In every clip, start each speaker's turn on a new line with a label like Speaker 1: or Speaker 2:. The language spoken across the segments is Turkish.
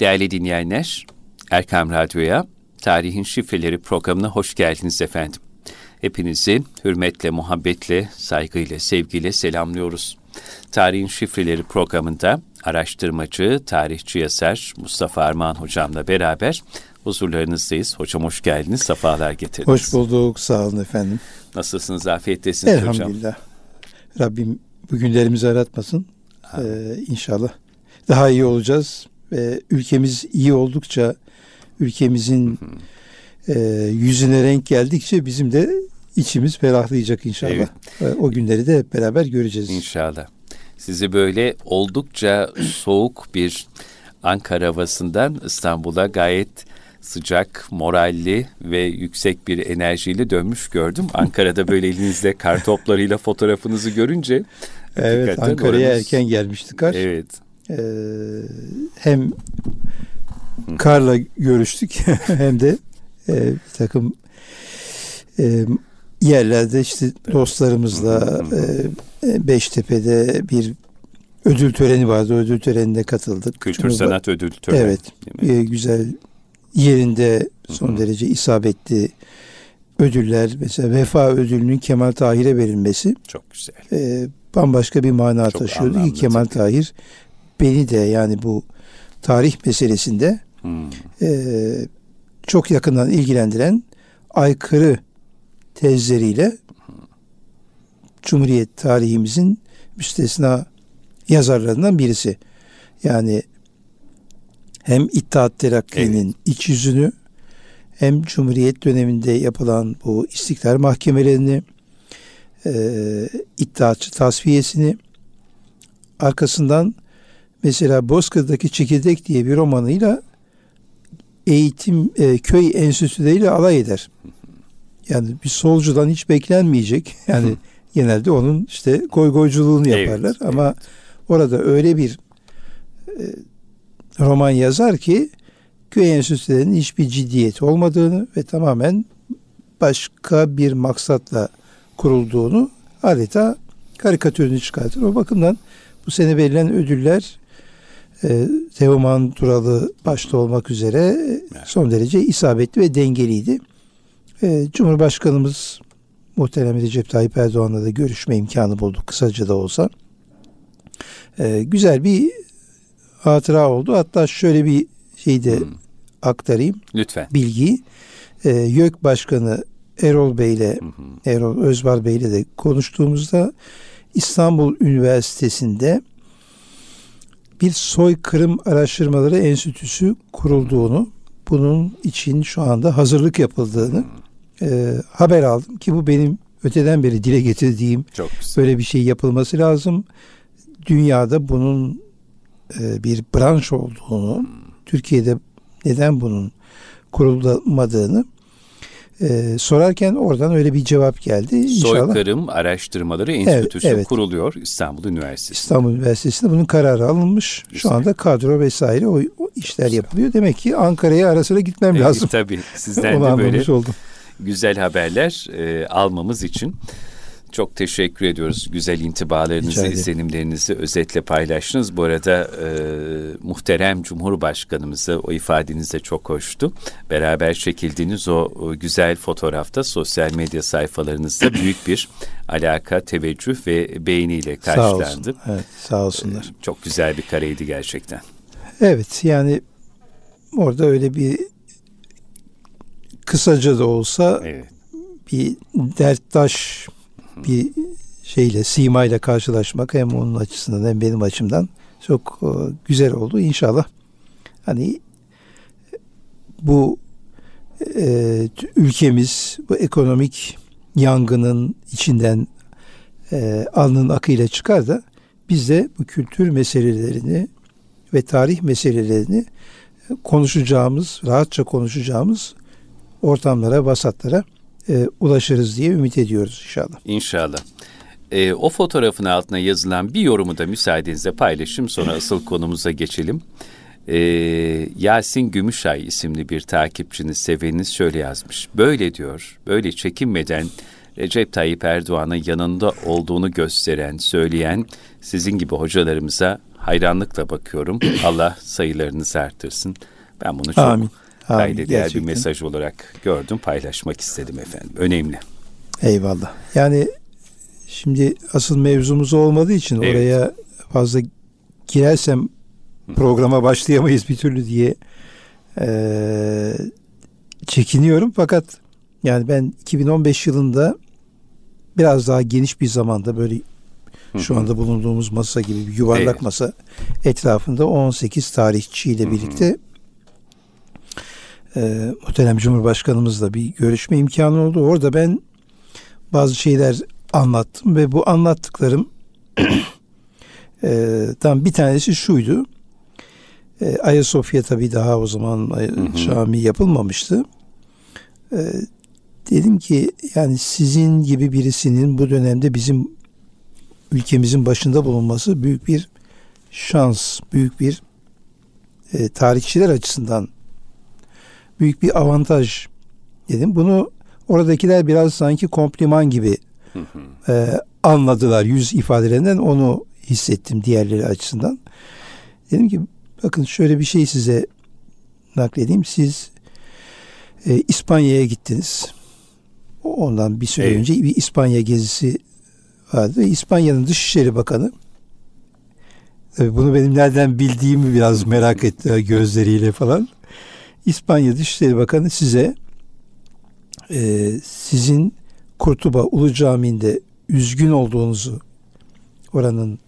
Speaker 1: Değerli dinleyenler, Erkam Radyo'ya Tarihin Şifreleri programına hoş geldiniz efendim. Hepinizi hürmetle, muhabbetle, saygıyla, sevgiyle selamlıyoruz. Tarihin Şifreleri programında araştırmacı, tarihçi yazar Mustafa Armağan hocamla beraber huzurlarınızdayız. Hocam hoş geldiniz, sefalar getirdiniz.
Speaker 2: Hoş bulduk, sağ olun efendim.
Speaker 1: Nasılsınız, afiyettesiniz
Speaker 2: hocam? Elhamdülillah. Rabbim bu günlerimizi aratmasın. Ee, inşallah daha iyi olacağız ve ülkemiz iyi oldukça ülkemizin e, yüzüne renk geldikçe bizim de içimiz ferahlayacak inşallah. Evet. E, o günleri de hep beraber göreceğiz.
Speaker 1: İnşallah. Sizi böyle oldukça soğuk bir Ankara havasından İstanbul'a gayet sıcak, moralli ve yüksek bir enerjiyle dönmüş gördüm. Ankara'da böyle elinizde kar toplarıyla fotoğrafınızı görünce
Speaker 2: Evet Ankara'ya oranız... erken gelmişti kar.
Speaker 1: Evet.
Speaker 2: Ee, hem karla görüştük hem de e, bir takım e, yerlerde işte dostlarımızla e, Beştepe'de bir ödül töreni vardı. Ödül törenine katıldık.
Speaker 1: Kültür Cumhurba- sanat ödül töreni.
Speaker 2: Evet. E, güzel yerinde son Hı-hı. derece isabetli ödüller. Mesela Vefa ödülünün Kemal Tahir'e verilmesi.
Speaker 1: Çok güzel.
Speaker 2: E, bambaşka bir mana Çok taşıyordu ki Kemal. Tahir beni de yani bu tarih meselesinde hmm. e, çok yakından ilgilendiren aykırı tezleriyle Cumhuriyet tarihimizin müstesna yazarlarından birisi. Yani hem İttihat Terakki'nin evet. iç yüzünü hem Cumhuriyet döneminde yapılan bu istiklal mahkemelerini e, iddiaçı tasfiyesini arkasından mesela Bozkır'daki Çekirdek diye bir romanıyla eğitim e, köy enstitüleriyle alay eder. Yani bir solcudan hiç beklenmeyecek. Yani genelde onun işte goygoyculuğunu yaparlar evet, ama evet. orada öyle bir e, roman yazar ki köy enstitülerinin hiçbir ciddiyeti olmadığını ve tamamen başka bir maksatla kurulduğunu adeta karikatürünü çıkartır. O bakımdan bu sene verilen ödüller e, Teoman Turalı başta olmak üzere son derece isabetli ve dengeliydi. E, Cumhurbaşkanımız muhterem Recep Tayyip Erdoğan'la da görüşme imkanı bulduk kısaca da olsa. E, güzel bir hatıra oldu. Hatta şöyle bir şey de hmm. aktarayım.
Speaker 1: Lütfen.
Speaker 2: Bilgi. E, YÖK Başkanı Erol Bey ile Erol Özbar Bey ile de konuştuğumuzda İstanbul Üniversitesi'nde bir soykırım araştırmaları enstitüsü kurulduğunu, bunun için şu anda hazırlık yapıldığını e, haber aldım ki bu benim öteden beri dile getirdiğim Çok böyle bir şey yapılması lazım. Dünyada bunun e, bir branş olduğunu. Türkiye'de neden bunun kurulmadığını ee, sorarken oradan öyle bir cevap geldi.
Speaker 1: İnşallah. Soykırım Araştırmaları Enstitüsü evet, evet. kuruluyor İstanbul Üniversitesi.
Speaker 2: İstanbul Üniversitesi'nde bunun kararı alınmış. Şu anda kadro vesaire o, o işler yapılıyor. Demek ki Ankara'ya ara sıra gitmem evet, lazım.
Speaker 1: Tabii sizden de böyle oldum. güzel haberler e, almamız için. Çok teşekkür ediyoruz. Güzel intibalarınızı, izlenimlerinizi özetle paylaştınız. Bu arada e, muhterem Cumhurbaşkanımızı o ifadeniz de çok hoştu. Beraber çekildiğiniz o, o güzel fotoğrafta sosyal medya sayfalarınızda büyük bir alaka, teveccüh ve beğeniyle karşılandı. Sağ olsun.
Speaker 2: Evet, sağ olsunlar. E,
Speaker 1: çok güzel bir kareydi gerçekten.
Speaker 2: Evet yani orada öyle bir kısaca da olsa evet. bir derttaş bir şeyle, simayla karşılaşmak hem onun açısından hem benim açımdan çok e, güzel oldu. İnşallah hani bu e, ülkemiz bu ekonomik yangının içinden e, alnın akıyla çıkar da biz de bu kültür meselelerini ve tarih meselelerini konuşacağımız, rahatça konuşacağımız ortamlara, vasatlara e, ulaşırız diye ümit ediyoruz inşallah.
Speaker 1: İnşallah. E, o fotoğrafın altına yazılan bir yorumu da müsaadenizle paylaşayım sonra asıl konumuza geçelim. E, Yasin Gümüşay isimli bir takipçiniz, seveniniz şöyle yazmış. Böyle diyor, böyle çekinmeden Recep Tayyip Erdoğan'ın yanında olduğunu gösteren, söyleyen sizin gibi hocalarımıza hayranlıkla bakıyorum. Allah sayılarınızı artırsın. Ben bunu çok Amin. Kayda değer bir mesaj olarak gördüm. Paylaşmak istedim efendim. Önemli.
Speaker 2: Eyvallah. Yani şimdi asıl mevzumuz olmadığı için evet. oraya fazla girersem programa başlayamayız bir türlü diye e, çekiniyorum. Fakat yani ben 2015 yılında biraz daha geniş bir zamanda böyle şu anda bulunduğumuz masa gibi bir yuvarlak evet. masa etrafında 18 tarihçiyle birlikte e, muhterem Cumhurbaşkanımızla bir görüşme imkanı oldu. Orada ben bazı şeyler anlattım ve bu anlattıklarım e, tam bir tanesi şuydu. E, Ayasofya tabii daha o zaman cami yapılmamıştı. E, dedim ki yani sizin gibi birisinin bu dönemde bizim ülkemizin başında bulunması büyük bir şans, büyük bir e, tarihçiler açısından büyük bir avantaj dedim. Bunu oradakiler biraz sanki kompliman gibi e, anladılar yüz ifadelerinden onu hissettim diğerleri açısından. Dedim ki bakın şöyle bir şey size nakledeyim. Siz e, İspanya'ya gittiniz. Ondan bir süre evet. önce bir İspanya gezisi vardı. İspanya'nın Dışişleri Bakanı Tabii bunu benim nereden bildiğimi biraz merak etti gözleriyle falan. İspanya Dışişleri Bakanı size e, sizin Kurtuba Ulu Camii'nde üzgün olduğunuzu oranın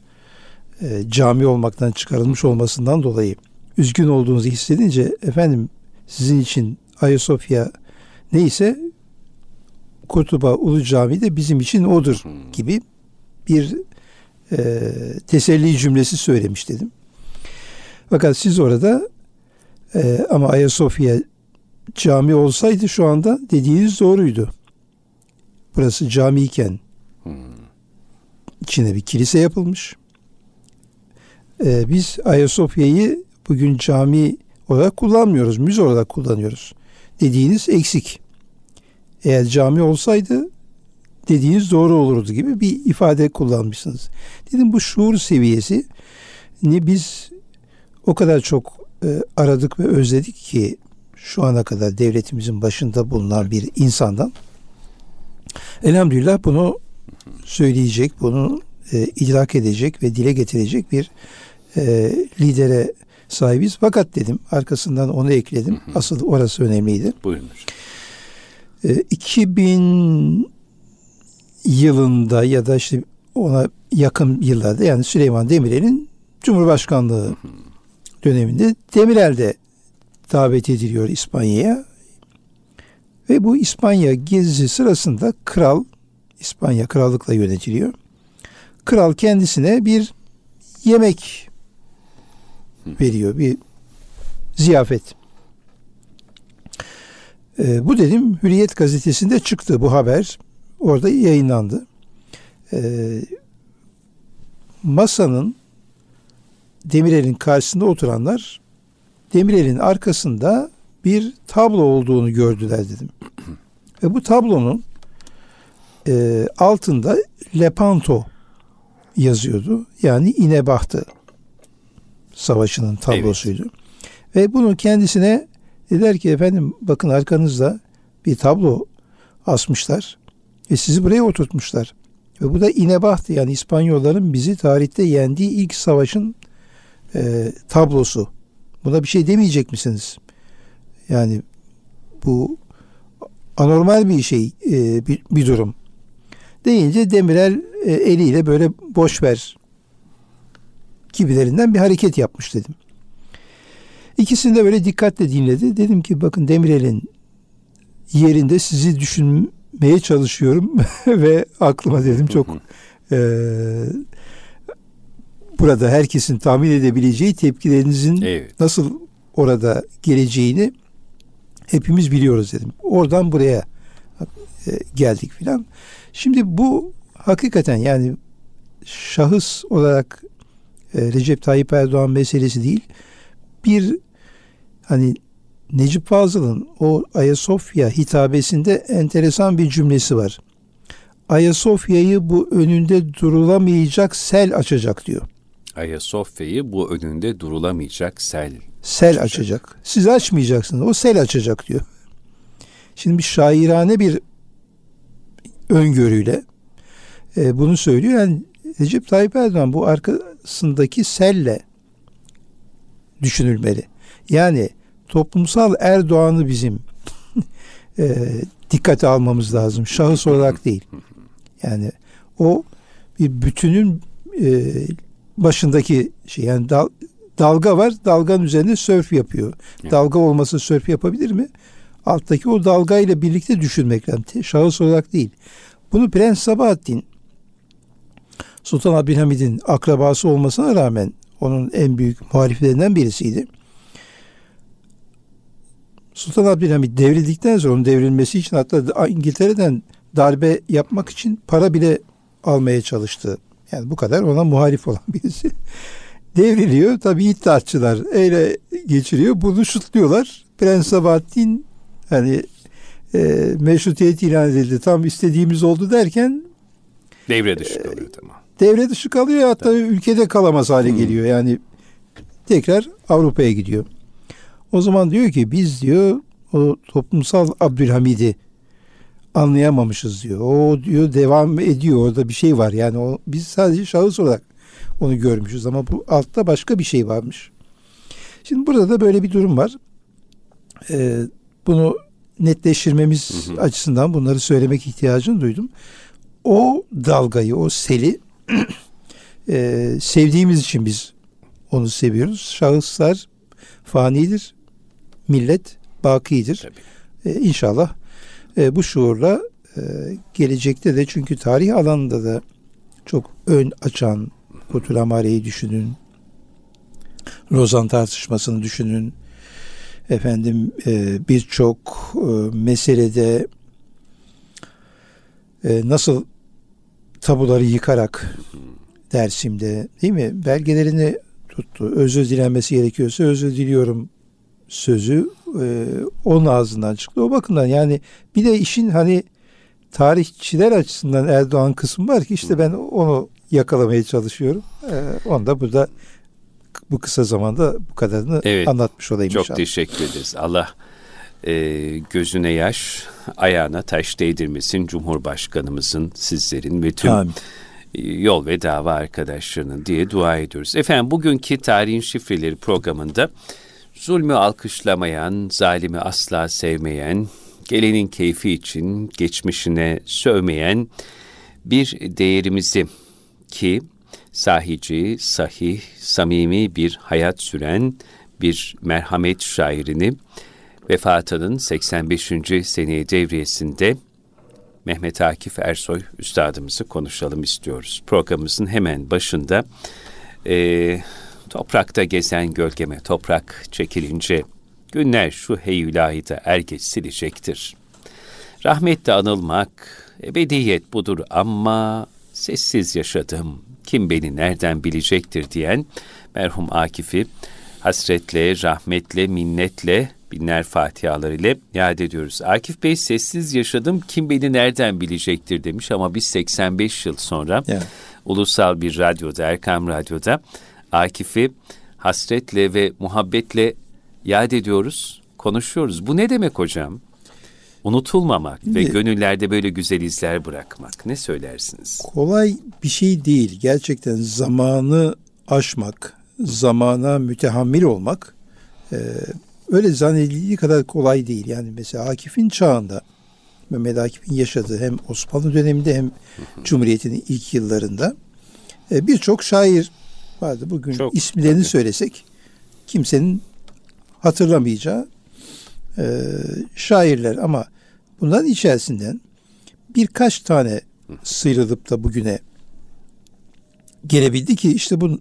Speaker 2: e, cami olmaktan çıkarılmış olmasından dolayı üzgün olduğunuzu hissedince efendim sizin için Ayasofya neyse Kurtuba Ulu Camii de bizim için odur gibi bir e, teselli cümlesi söylemiş dedim. Fakat siz orada e, ama Ayasofya cami olsaydı şu anda dediğiniz doğruydu. Burası camiyken hmm. içine bir kilise yapılmış. E, biz Ayasofya'yı bugün cami olarak kullanmıyoruz. Müze olarak kullanıyoruz. Dediğiniz eksik. Eğer cami olsaydı dediğiniz doğru olurdu gibi bir ifade kullanmışsınız. Dedim bu şuur seviyesi ni biz o kadar çok e, aradık ve özledik ki şu ana kadar devletimizin başında bulunan bir insandan elhamdülillah bunu söyleyecek, bunu e, idrak edecek ve dile getirecek bir e, lidere sahibiz. Fakat dedim arkasından onu ekledim. Asıl orası önemliydi.
Speaker 1: Buyurunuz.
Speaker 2: E, 2000 yılında ya da işte ona yakın yıllarda yani Süleyman Demirel'in Cumhurbaşkanlığı döneminde Demirel de davet ediliyor İspanya'ya. Ve bu İspanya gezisi sırasında kral İspanya krallıkla yönetiliyor. Kral kendisine bir yemek veriyor, bir ziyafet. Ee, bu dedim Hürriyet gazetesinde çıktı bu haber orada yayınlandı. Ee, masanın Demirel'in karşısında oturanlar Demirel'in arkasında bir tablo olduğunu gördüler dedim. Ve bu tablonun e, altında Lepanto yazıyordu. Yani İnebahtı savaşının tablosuydu. Evet. Ve bunu kendisine dediler ki efendim bakın arkanızda bir tablo asmışlar. Ve sizi buraya oturtmuşlar. Ve bu da İnebahtı yani İspanyolların bizi tarihte yendiği ilk savaşın e, tablosu. Buna bir şey demeyecek misiniz? Yani bu anormal bir şey, e, bir, bir durum. Deyince Demirel e, eliyle böyle boş ver gibilerinden bir hareket yapmış dedim. İkisini de böyle dikkatle dinledi. Dedim ki bakın Demirel'in yerinde sizi düşün, etmeye çalışıyorum ve aklıma dedim çok e, burada herkesin tahmin edebileceği tepkilerinizin evet. nasıl orada geleceğini hepimiz biliyoruz dedim. Oradan buraya e, geldik filan. Şimdi bu hakikaten yani şahıs olarak e, Recep Tayyip Erdoğan meselesi değil. Bir hani Necip Fazıl'ın o Ayasofya hitabesinde enteresan bir cümlesi var. Ayasofya'yı bu önünde durulamayacak sel açacak diyor.
Speaker 1: Ayasofya'yı bu önünde durulamayacak sel.
Speaker 2: Sel açacak. Siz açmayacaksınız. O sel açacak diyor. Şimdi bir şairane bir öngörüyle e, bunu söylüyor. Yani Recep Tayyip Erdoğan bu arkasındaki selle düşünülmeli. Yani toplumsal Erdoğan'ı bizim e, dikkate almamız lazım. Şahıs olarak değil. Yani o bir bütünün e, başındaki şey yani dal, dalga var. Dalganın üzerinde sörf yapıyor. Dalga olması sörf yapabilir mi? Alttaki o dalgayla birlikte düşünmek lazım. Şahıs olarak değil. Bunu Prens Sabahattin Sultan Abdülhamid'in akrabası olmasına rağmen onun en büyük muhaliflerinden birisiydi. Sultan Abdülhamid devrildikten sonra onun devrilmesi için hatta İngiltere'den darbe yapmak için para bile almaya çalıştı. Yani bu kadar ona muhalif olan birisi. Devriliyor. Tabi iddiatçılar öyle geçiriyor. Bunu şutluyorlar. Prens Sabahattin hani e, meşrutiyet ilan edildi. Tam istediğimiz oldu derken
Speaker 1: devre dışı kalıyor tamam.
Speaker 2: Devre dışı kalıyor hatta tamam. ülkede kalamaz hale hmm. geliyor. Yani tekrar Avrupa'ya gidiyor. O zaman diyor ki biz diyor o toplumsal Abdülhamid'i anlayamamışız diyor. O diyor devam ediyor orada bir şey var. Yani o biz sadece şahıs olarak onu görmüşüz ama bu altta başka bir şey varmış. Şimdi burada da böyle bir durum var. Ee, bunu netleştirmemiz hı hı. açısından bunları söylemek ihtiyacını duydum. O dalgayı, o seli e, sevdiğimiz için biz onu seviyoruz. Şahıslar fanidir, millet bakidir. Tabii. E, inşallah e, bu şuurla e, gelecekte de çünkü tarih alanında da çok ön açan Kutulamare'yi düşünün. Rozan tartışmasını düşünün. Efendim e, birçok e, meselede e, nasıl tabuları yıkarak Dersim'de değil mi? Belgelerini tuttu. Özür dilenmesi gerekiyorsa özür diliyorum sözü e, onun ağzından çıktı. O bakımdan yani bir de işin hani tarihçiler açısından Erdoğan kısmı var ki işte ben onu yakalamaya çalışıyorum. E, onu da burada bu kısa zamanda bu kadarını evet, anlatmış olayım
Speaker 1: çok
Speaker 2: inşallah.
Speaker 1: teşekkür ederiz. Allah e, gözüne yaş, ayağına taş değdirmesin Cumhurbaşkanımızın, sizlerin ve tüm Amin. yol ve dava arkadaşlarının diye dua ediyoruz. Efendim bugünkü Tarihin Şifreleri programında Zulmü alkışlamayan, zalimi asla sevmeyen, gelenin keyfi için geçmişine sövmeyen bir değerimizi ki sahici, sahih, samimi bir hayat süren bir merhamet şairini vefatının 85. seneye devriyesinde Mehmet Akif Ersoy üstadımızı konuşalım istiyoruz. Programımızın hemen başında e, Toprakta gezen gölgeme toprak çekilince günler şu heyülahide er geç silecektir. Rahmetle anılmak ebediyet budur ama sessiz yaşadım kim beni nereden bilecektir diyen merhum Akif'i hasretle, rahmetle, minnetle binler fatihalar ile yad ediyoruz. Akif Bey sessiz yaşadım kim beni nereden bilecektir demiş ama biz 85 yıl sonra yeah. ulusal bir radyoda Erkam Radyo'da Akif'i hasretle ve muhabbetle yad ediyoruz, konuşuyoruz. Bu ne demek hocam? Unutulmamak Şimdi, ve gönüllerde böyle güzel izler bırakmak. Ne söylersiniz?
Speaker 2: Kolay bir şey değil. Gerçekten zamanı aşmak, zamana mütehammil olmak e, öyle zannedildiği kadar kolay değil. Yani mesela Akif'in çağında Mehmet Akif'in yaşadığı hem Osmanlı döneminde hem Cumhuriyet'in ilk yıllarında e, birçok şair vardı. Bugün Çok, isimlerini tabii. söylesek kimsenin hatırlamayacağı e, şairler ama bunların içerisinden birkaç tane sıyrılıp da bugüne gelebildi ki işte bu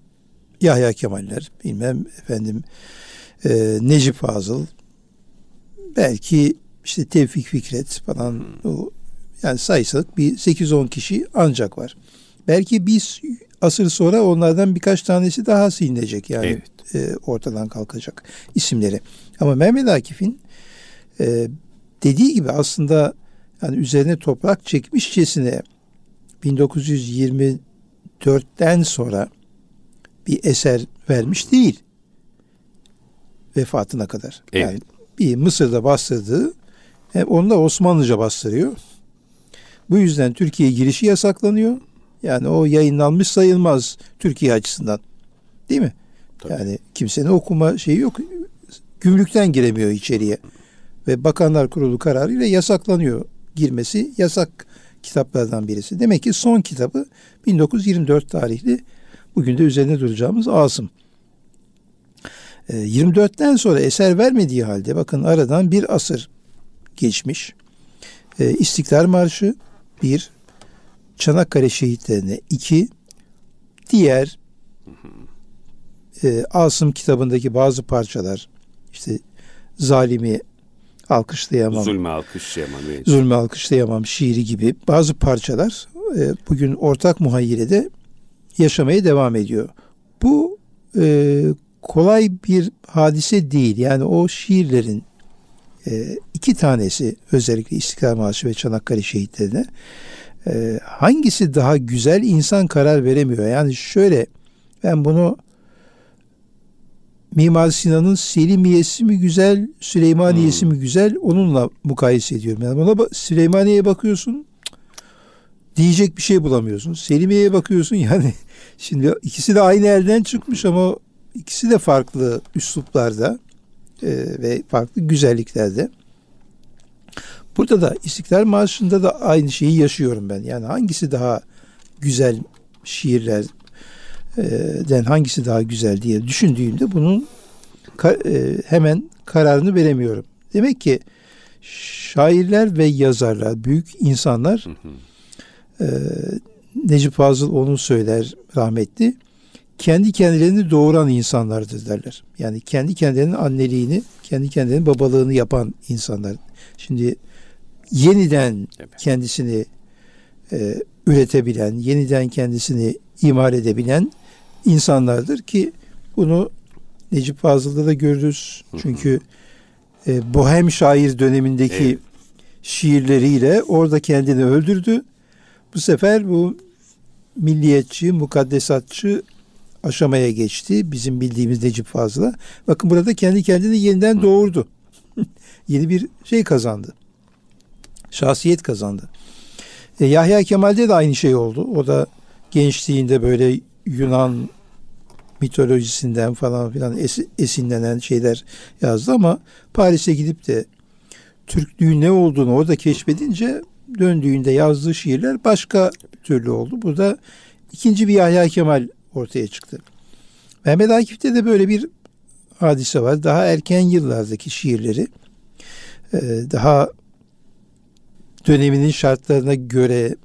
Speaker 2: Yahya Kemaller, bilmem efendim e, Necip Fazıl, belki işte Tevfik Fikret falan o yani sayısılık bir 8-10 kişi ancak var. Belki biz asır sonra onlardan birkaç tanesi daha silinecek yani evet. e, ortadan kalkacak isimleri. Ama Mehmet Akif'in e, dediği gibi aslında yani üzerine toprak çekmişçesine 1924'ten sonra bir eser vermiş değil. Vefatına kadar. Evet. Yani bir Mısır'da bastırdığı hem onu da Osmanlıca bastırıyor. Bu yüzden Türkiye girişi yasaklanıyor. Yani o yayınlanmış sayılmaz Türkiye açısından. Değil mi? Tabii. Yani kimsenin okuma şeyi yok. Gümrükten giremiyor içeriye. Ve Bakanlar Kurulu kararıyla yasaklanıyor girmesi. Yasak kitaplardan birisi. Demek ki son kitabı 1924 tarihli bugün de üzerine duracağımız Asım. 24'ten ee, sonra eser vermediği halde bakın aradan bir asır geçmiş. Ee, İstiklal Marşı bir, Çanakkale şehitlerine iki, diğer e, Asım kitabındaki bazı parçalar işte zalimi alkışlayamam.
Speaker 1: Zulmü alkışlayamam. Evet.
Speaker 2: Zulmü alkışlayamam şiiri gibi bazı parçalar e, bugün ortak muhayyilede yaşamaya devam ediyor. Bu e, kolay bir hadise değil. Yani o şiirlerin e, iki tanesi özellikle İstiklal Marşı ve Çanakkale şehitlerine e, hangisi daha güzel insan karar veremiyor. Yani şöyle ben bunu Mimar Sinan'ın Selimiyesi mi güzel, Süleymaniyesi hmm. mi güzel onunla mukayese ediyorum. Yani buna Süleymaniye'ye bakıyorsun diyecek bir şey bulamıyorsun. Selimiye'ye bakıyorsun yani şimdi ikisi de aynı yerden çıkmış ama ikisi de farklı üsluplarda e, ve farklı güzelliklerde. Burada da İstiklal Marşı'nda da aynı şeyi yaşıyorum ben. Yani hangisi daha güzel şiirler den hangisi daha güzel diye düşündüğümde bunun hemen kararını veremiyorum. Demek ki şairler ve yazarlar, büyük insanlar e, Necip Fazıl onu söyler rahmetli. Kendi kendilerini doğuran insanlardır derler. Yani kendi kendilerinin anneliğini, kendi kendilerinin babalığını yapan insanlar. Şimdi yeniden kendisini e, üretebilen, yeniden kendisini imar edebilen insanlardır ki bunu Necip Fazıl'da da görürüz. Çünkü e, Bohem şair dönemindeki evet. şiirleriyle orada kendini öldürdü. Bu sefer bu milliyetçi, mukaddesatçı aşamaya geçti. Bizim bildiğimiz Necip Fazıl'a. Bakın burada kendi kendini yeniden doğurdu. Yeni bir şey kazandı. Şahsiyet kazandı. E, Yahya Kemal'de de aynı şey oldu. O da gençliğinde böyle Yunan mitolojisinden falan filan es, esinlenen şeyler yazdı ama Paris'e gidip de Türklüğün ne olduğunu orada keşfedince döndüğünde yazdığı şiirler başka türlü oldu. Burada ikinci bir Yahya Kemal ortaya çıktı. Mehmet Akif'te de böyle bir hadise var. Daha erken yıllardaki şiirleri e, daha döneminin şartlarına göre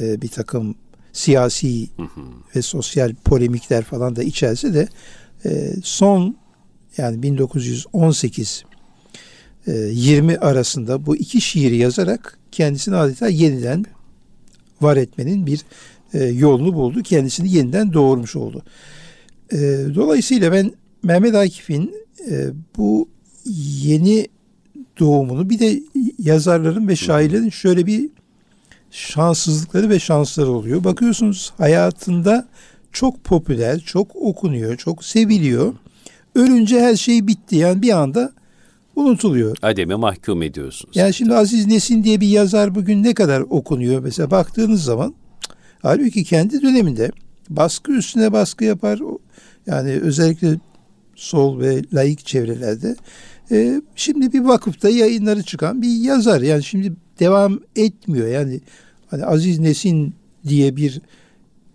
Speaker 2: e, bir takım siyasi hı hı. ve sosyal polemikler falan da içerse de e, son yani 1918 e, 20 arasında bu iki şiiri yazarak kendisini adeta yeniden var etmenin bir e, yolunu buldu. Kendisini yeniden doğurmuş oldu. E, dolayısıyla ben Mehmet Akif'in e, bu yeni doğumunu bir de yazarların ve şairlerin şöyle bir şanssızlıkları ve şansları oluyor. Bakıyorsunuz hayatında çok popüler, çok okunuyor, çok seviliyor. Ölünce her şey bitti. Yani bir anda unutuluyor.
Speaker 1: Ademe mahkum ediyorsunuz.
Speaker 2: Yani şimdi Aziz Nesin diye bir yazar bugün ne kadar okunuyor? Mesela baktığınız zaman halbuki kendi döneminde baskı üstüne baskı yapar. Yani özellikle sol ve laik çevrelerde. Ee, şimdi bir vakıfta yayınları çıkan bir yazar. Yani şimdi devam etmiyor. Yani hani Aziz Nesin diye bir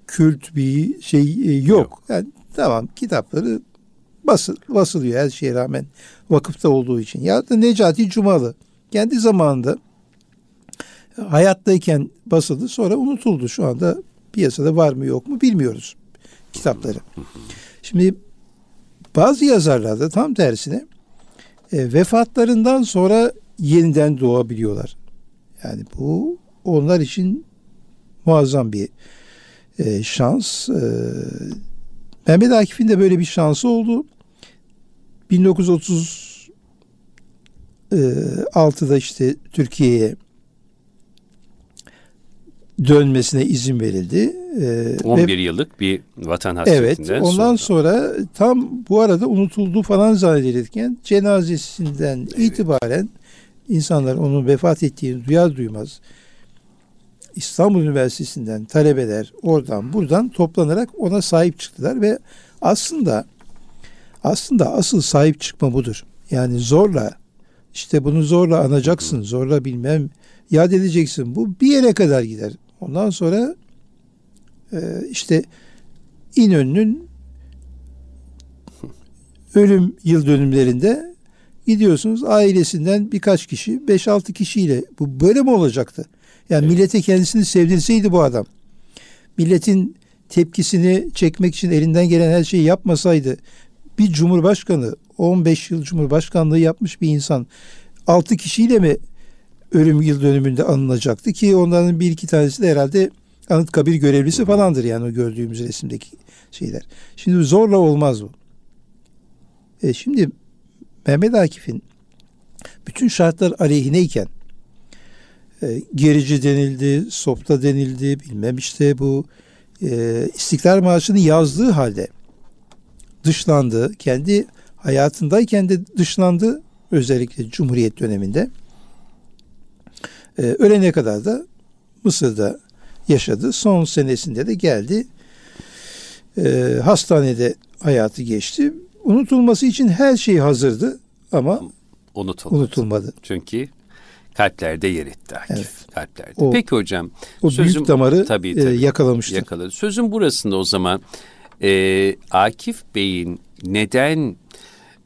Speaker 2: kült bir şey e, yok. yok. Yani tamam kitapları basıl, basılıyor her şeye rağmen vakıfta olduğu için. Ya da Necati Cumalı kendi zamanında hayattayken basıldı sonra unutuldu. Şu anda piyasada var mı yok mu bilmiyoruz kitapları. Şimdi bazı yazarlar da tam tersine e, vefatlarından sonra yeniden doğabiliyorlar. Yani bu onlar için muazzam bir e, şans. E, Mehmet Akif'in de böyle bir şansı oldu. 1936'da işte Türkiye'ye dönmesine izin verildi.
Speaker 1: Ee, 11 ve, yıllık bir vatan hasretinden
Speaker 2: Evet ondan sonra. sonra tam bu arada unutuldu falan zannedilirken cenazesinden evet. itibaren insanlar onun vefat ettiğini duyar duymaz İstanbul Üniversitesi'nden talebeler oradan buradan toplanarak ona sahip çıktılar ve aslında aslında asıl sahip çıkma budur. Yani zorla işte bunu zorla anacaksın, zorla bilmem yad edeceksin. Bu bir yere kadar gider. Ondan sonra e, işte İnönü'nün ölüm yıl dönümlerinde gidiyorsunuz ailesinden birkaç kişi, 5-6 kişiyle bu böyle mi olacaktı? Yani evet. millete kendisini sevdirseydi bu adam. Milletin tepkisini çekmek için elinden gelen her şeyi yapmasaydı bir cumhurbaşkanı 15 yıl cumhurbaşkanlığı yapmış bir insan 6 kişiyle mi ölüm yıl dönümünde anılacaktı ki onların bir iki tanesi de herhalde Anıtkabir görevlisi falandır yani o gördüğümüz resimdeki şeyler. Şimdi zorla olmaz bu. E şimdi Mehmet Akif'in bütün şartlar aleyhineyken e, gerici denildi, sopta denildi, bilmem işte bu e, İstiklal Marşı'nı yazdığı halde dışlandı. Kendi hayatındayken de dışlandı. Özellikle Cumhuriyet döneminde. E, ölene kadar da Mısır'da yaşadı. Son senesinde de geldi. E, hastanede hayatı geçti. Unutulması için her şey hazırdı ama unutulmadı. unutulmadı.
Speaker 1: Çünkü kalplerde yer etti Akif. Evet. Kalplerde. O, Peki hocam.
Speaker 2: O sözüm, büyük damarı tabii, tabii, e, yakalamıştı.
Speaker 1: Yakaladı. Sözün burasında o zaman e, Akif Bey'in neden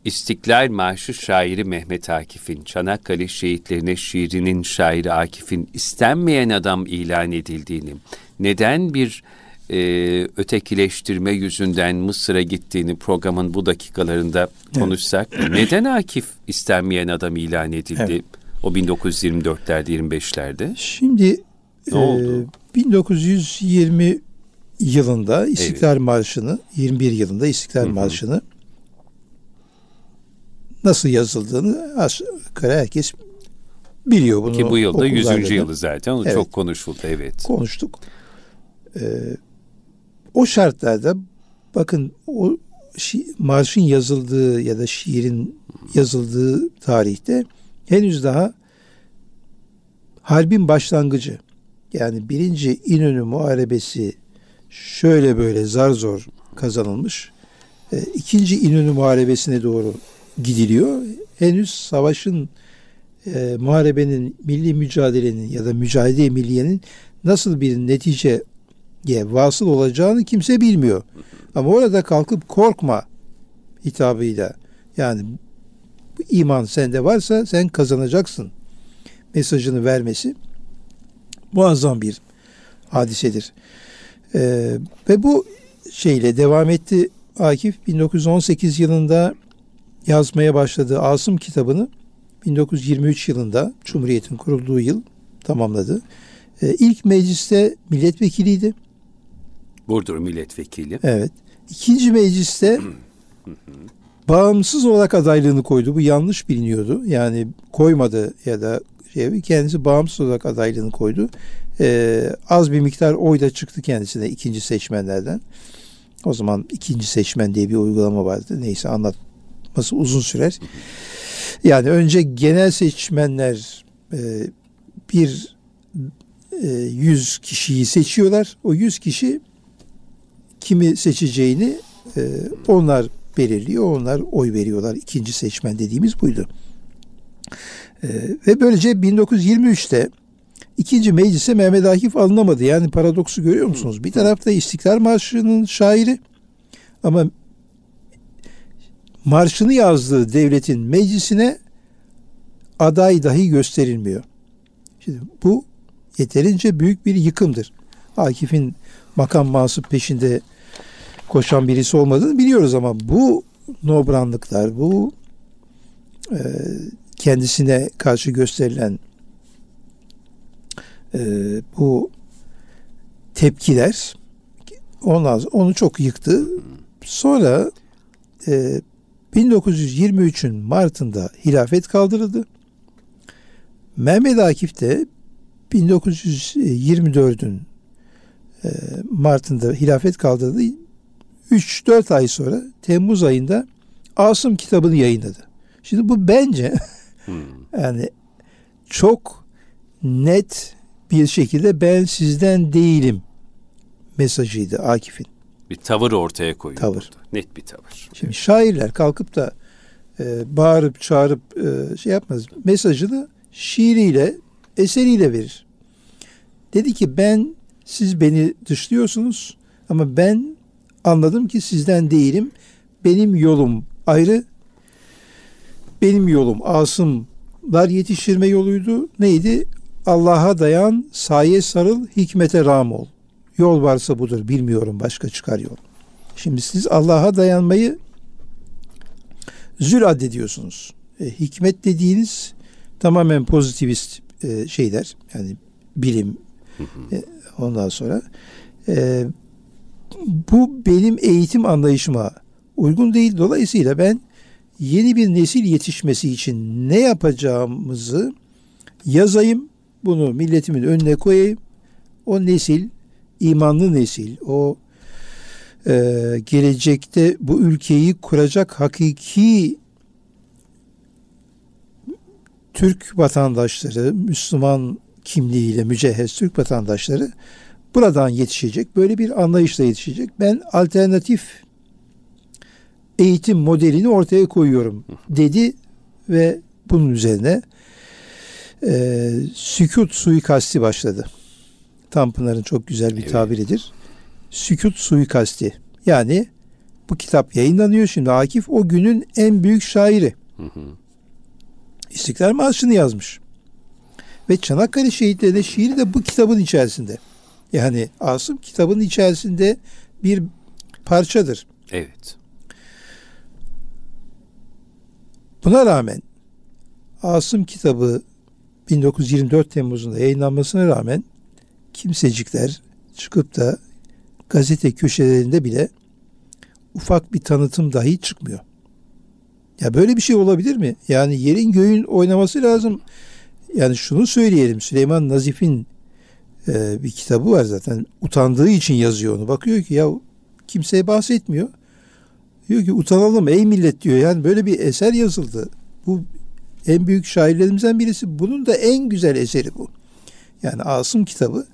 Speaker 1: İstiklal Marşı şairi Mehmet Akif'in, Çanakkale şehitlerine şiirinin şairi Akif'in istenmeyen adam ilan edildiğini, neden bir e, ötekileştirme yüzünden Mısır'a gittiğini programın bu dakikalarında konuşsak, evet. neden Akif istenmeyen adam ilan edildi? Evet. O 1924'lerde, 25'lerde.
Speaker 2: Şimdi ne e, oldu? 1920 yılında İstiklal evet. Marşı'nı, 21 yılında İstiklal Hı-hı. Marşı'nı nasıl yazıldığını aşağı herkes biliyor bunu.
Speaker 1: Ki bu yılda 100. yılı zaten. Evet. çok konuşuldu evet.
Speaker 2: Konuştuk. Ee, o şartlarda bakın o şi, marşın yazıldığı ya da şiirin yazıldığı tarihte henüz daha harbin başlangıcı yani birinci İnönü Muharebesi şöyle böyle zar zor kazanılmış. E, ikinci İnönü Muharebesi'ne doğru gidiliyor. Henüz savaşın e, muharebenin, milli mücadelenin ya da mücadele milliyenin nasıl bir neticeye vasıl olacağını kimse bilmiyor. Ama orada kalkıp korkma hitabıyla yani iman sende varsa sen kazanacaksın mesajını vermesi muazzam bir hadisedir. Ee, ve bu şeyle devam etti Akif 1918 yılında yazmaya başladığı Asım kitabını 1923 yılında Cumhuriyet'in kurulduğu yıl tamamladı. Ee, ilk mecliste milletvekiliydi.
Speaker 1: Burdur milletvekili.
Speaker 2: Evet. İkinci mecliste bağımsız olarak adaylığını koydu. Bu yanlış biliniyordu. Yani koymadı ya da şey, kendisi bağımsız olarak adaylığını koydu. Ee, az bir miktar oy da çıktı kendisine ikinci seçmenlerden. O zaman ikinci seçmen diye bir uygulama vardı. Neyse anlatması uzun sürer. Yani önce genel seçmenler e, bir e, yüz kişiyi seçiyorlar. O yüz kişi kimi seçeceğini e, onlar belirliyor. Onlar oy veriyorlar. İkinci seçmen dediğimiz buydu. E, ve böylece 1923'te ikinci meclise Mehmet Akif alınamadı. Yani paradoksu görüyor musunuz? Bir tarafta İstiklal Marşı'nın şairi ama marşını yazdığı devletin meclisine aday dahi gösterilmiyor. Şimdi bu yeterince büyük bir yıkımdır. Akif'in makam mansup peşinde koşan birisi olmadığını biliyoruz ama bu nobranlıklar, bu e, kendisine karşı gösterilen e, bu tepkiler ondan onu çok yıktı. Sonra e, 1923'ün Mart'ında hilafet kaldırıldı. Mehmet Akif de 1924'ün e, Mart'ında hilafet kaldırdı. 3-4 ay sonra Temmuz ayında Asım kitabını yayınladı. Şimdi bu bence hmm. yani çok net bir şekilde ben sizden değilim mesajıydı Akif'in.
Speaker 1: Bir tavır ortaya koyuyor.
Speaker 2: Tavır. Burada.
Speaker 1: Net bir tavır.
Speaker 2: Şimdi şairler kalkıp da e, bağırıp çağırıp e, şey yapmaz. Mesajını şiiriyle, eseriyle verir. Dedi ki ben siz beni dışlıyorsunuz ama ben anladım ki sizden değilim. Benim yolum ayrı. Benim yolum Asımlar yetiştirme yoluydu. Neydi? Allah'a dayan, saye sarıl, hikmete ram ol. Yol varsa budur, bilmiyorum başka çıkar yol. Şimdi siz Allah'a dayanmayı zül addediyorsunuz. E, hikmet dediğiniz tamamen pozitivist e, şeyler. Yani bilim, e, ondan sonra e, bu benim eğitim anlayışıma uygun değil. Dolayısıyla ben yeni bir nesil yetişmesi için ne yapacağımızı yazayım, bunu milletimin önüne koyayım. O nesil, imanlı nesil, o e, gelecekte bu ülkeyi kuracak hakiki Türk vatandaşları, Müslüman kimliğiyle mücehhez Türk vatandaşları buradan yetişecek. Böyle bir anlayışla yetişecek. Ben alternatif eğitim modelini ortaya koyuyorum dedi ve bunun üzerine e, sükut suikasti başladı. Tanpınar'ın çok güzel bir evet. tabiridir. Sükut suikasti. Yani bu kitap yayınlanıyor şimdi. Akif o günün en büyük şairi. Hı hı. İstiklal Marşı'nı yazmış. Ve Çanakkale şehitlerine şiiri de bu kitabın içerisinde. Yani Asım kitabın içerisinde bir parçadır.
Speaker 1: Evet.
Speaker 2: Buna rağmen Asım kitabı 1924 Temmuz'unda yayınlanmasına rağmen kimsecikler çıkıp da gazete köşelerinde bile ufak bir tanıtım dahi çıkmıyor. Ya böyle bir şey olabilir mi? Yani yerin göğün oynaması lazım. Yani şunu söyleyelim. Süleyman Nazif'in e, bir kitabı var zaten. Utandığı için yazıyor onu. Bakıyor ki ya kimseye bahsetmiyor. Diyor ki utanalım ey millet diyor. Yani böyle bir eser yazıldı. Bu en büyük şairlerimizden birisi. Bunun da en güzel eseri bu. Yani Asım kitabı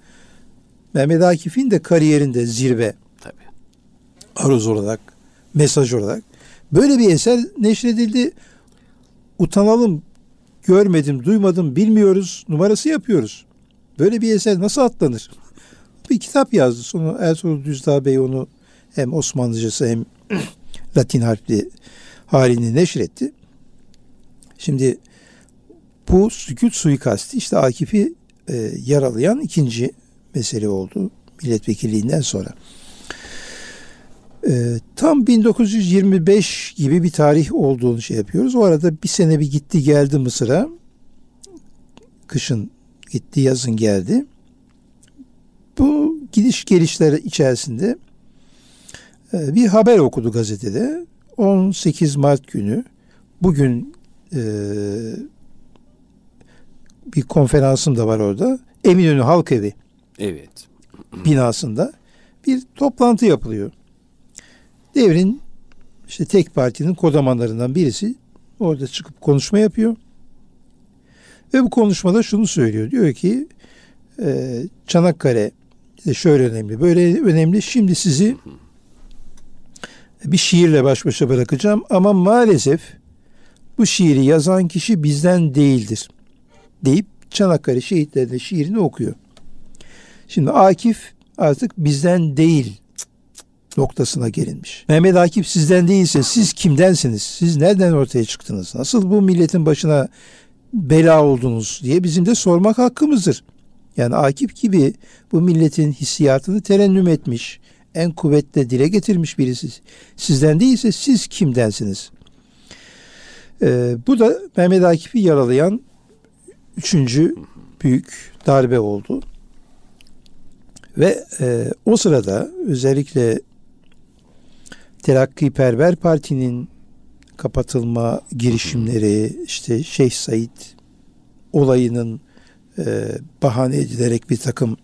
Speaker 2: Mehmet Akif'in de kariyerinde zirve. Tabii. Aruz olarak, mesaj olarak. Böyle bir eser neşredildi. Utanalım, görmedim, duymadım, bilmiyoruz numarası yapıyoruz. Böyle bir eser nasıl atlanır? Bir kitap yazdı. Sonra Ertuğrul Düzdağ Bey onu hem Osmanlıcası hem Latin harfli halini neşretti. Şimdi bu sükut suikasti işte Akif'i e, yaralayan ikinci mesele oldu milletvekilliğinden sonra. E, tam 1925 gibi bir tarih olduğunu şey yapıyoruz. O arada bir sene bir gitti geldi Mısır'a. Kışın gitti, yazın geldi. Bu gidiş gelişleri içerisinde e, bir haber okudu gazetede. 18 Mart günü bugün e, bir konferansım da var orada. Eminönü Halk Evi
Speaker 1: evet.
Speaker 2: binasında bir toplantı yapılıyor. Devrin işte tek partinin kodamanlarından birisi orada çıkıp konuşma yapıyor. Ve bu konuşmada şunu söylüyor. Diyor ki e, Çanakkale işte şöyle önemli, böyle önemli. Şimdi sizi bir şiirle baş başa bırakacağım ama maalesef bu şiiri yazan kişi bizden değildir deyip Çanakkale şehitlerine şiirini okuyor. Şimdi Akif artık bizden değil noktasına gelinmiş. Mehmet Akif sizden değilse siz kimdensiniz? Siz nereden ortaya çıktınız? Nasıl bu milletin başına bela oldunuz diye bizim de sormak hakkımızdır. Yani Akif gibi bu milletin hissiyatını terennüm etmiş, en kuvvetle dile getirmiş birisi. Sizden değilse siz kimdensiniz? Ee, bu da Mehmet Akif'i yaralayan üçüncü büyük darbe oldu. Ve e, o sırada özellikle Terakkiperver Parti'nin kapatılma girişimleri, işte Şeyh Said olayının e, bahane edilerek bir takım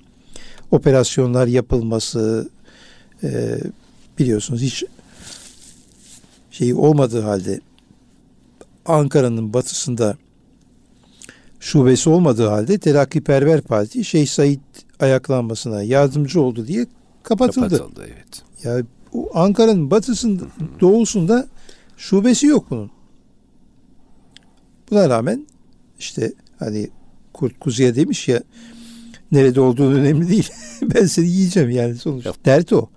Speaker 2: operasyonlar yapılması e, biliyorsunuz hiç şey olmadığı halde Ankara'nın batısında şubesi olmadığı halde Terakkiperver Parti Şeyh Said ayaklanmasına yardımcı oldu diye kapatıldı. Kapatıldı evet. Ya Ankara'nın batısında, doğusunda şubesi yok bunun. Buna rağmen işte hani Kurt Kuzu'ya demiş ya nerede olduğu önemli değil. ben seni yiyeceğim yani sonuçta. Dert o.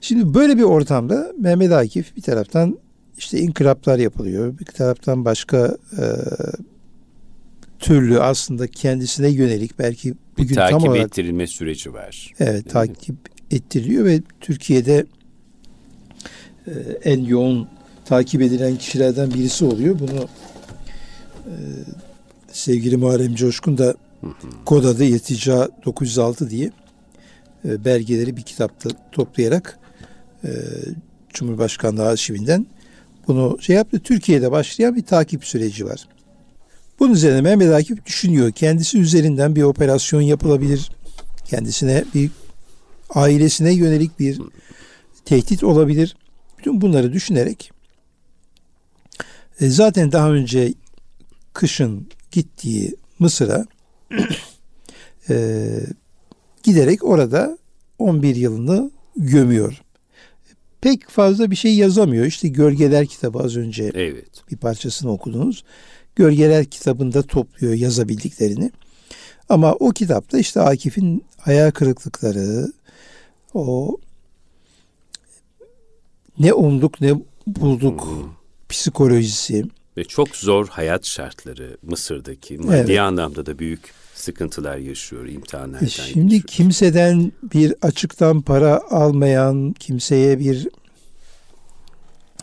Speaker 2: Şimdi böyle bir ortamda Mehmet Akif bir taraftan işte inkılaplar yapılıyor. Bir taraftan başka e, türlü aslında kendisine yönelik belki
Speaker 1: bugün bir takip tam olarak, ettirilme süreci var.
Speaker 2: Evet takip ettiriliyor ve Türkiye'de e, en yoğun takip edilen kişilerden birisi oluyor. Bunu e, sevgili Muharrem Coşkun da kod adı Yetica 906 diye e, belgeleri bir kitapta toplayarak e, Cumhurbaşkanlığı arşivinden bunu şey yaptı. Türkiye'de başlayan bir takip süreci var. Bunun üzerine Mehmet Akif düşünüyor. Kendisi üzerinden bir operasyon yapılabilir. Kendisine bir ailesine yönelik bir tehdit olabilir. Bütün bunları düşünerek e, zaten daha önce kışın gittiği Mısır'a e, giderek orada 11 yılını gömüyor. Pek fazla bir şey yazamıyor. İşte Gölgeler kitabı az önce evet. bir parçasını okudunuz. Gölgeler kitabında topluyor yazabildiklerini. Ama o kitapta işte Akif'in hayal kırıklıkları, o ne umduk ne bulduk hmm. psikolojisi.
Speaker 1: Ve çok zor hayat şartları Mısır'daki. Maddi evet. anlamda da büyük sıkıntılar yaşıyor, imtihanlardan e
Speaker 2: Şimdi geçiyor. kimseden bir açıktan para almayan, kimseye bir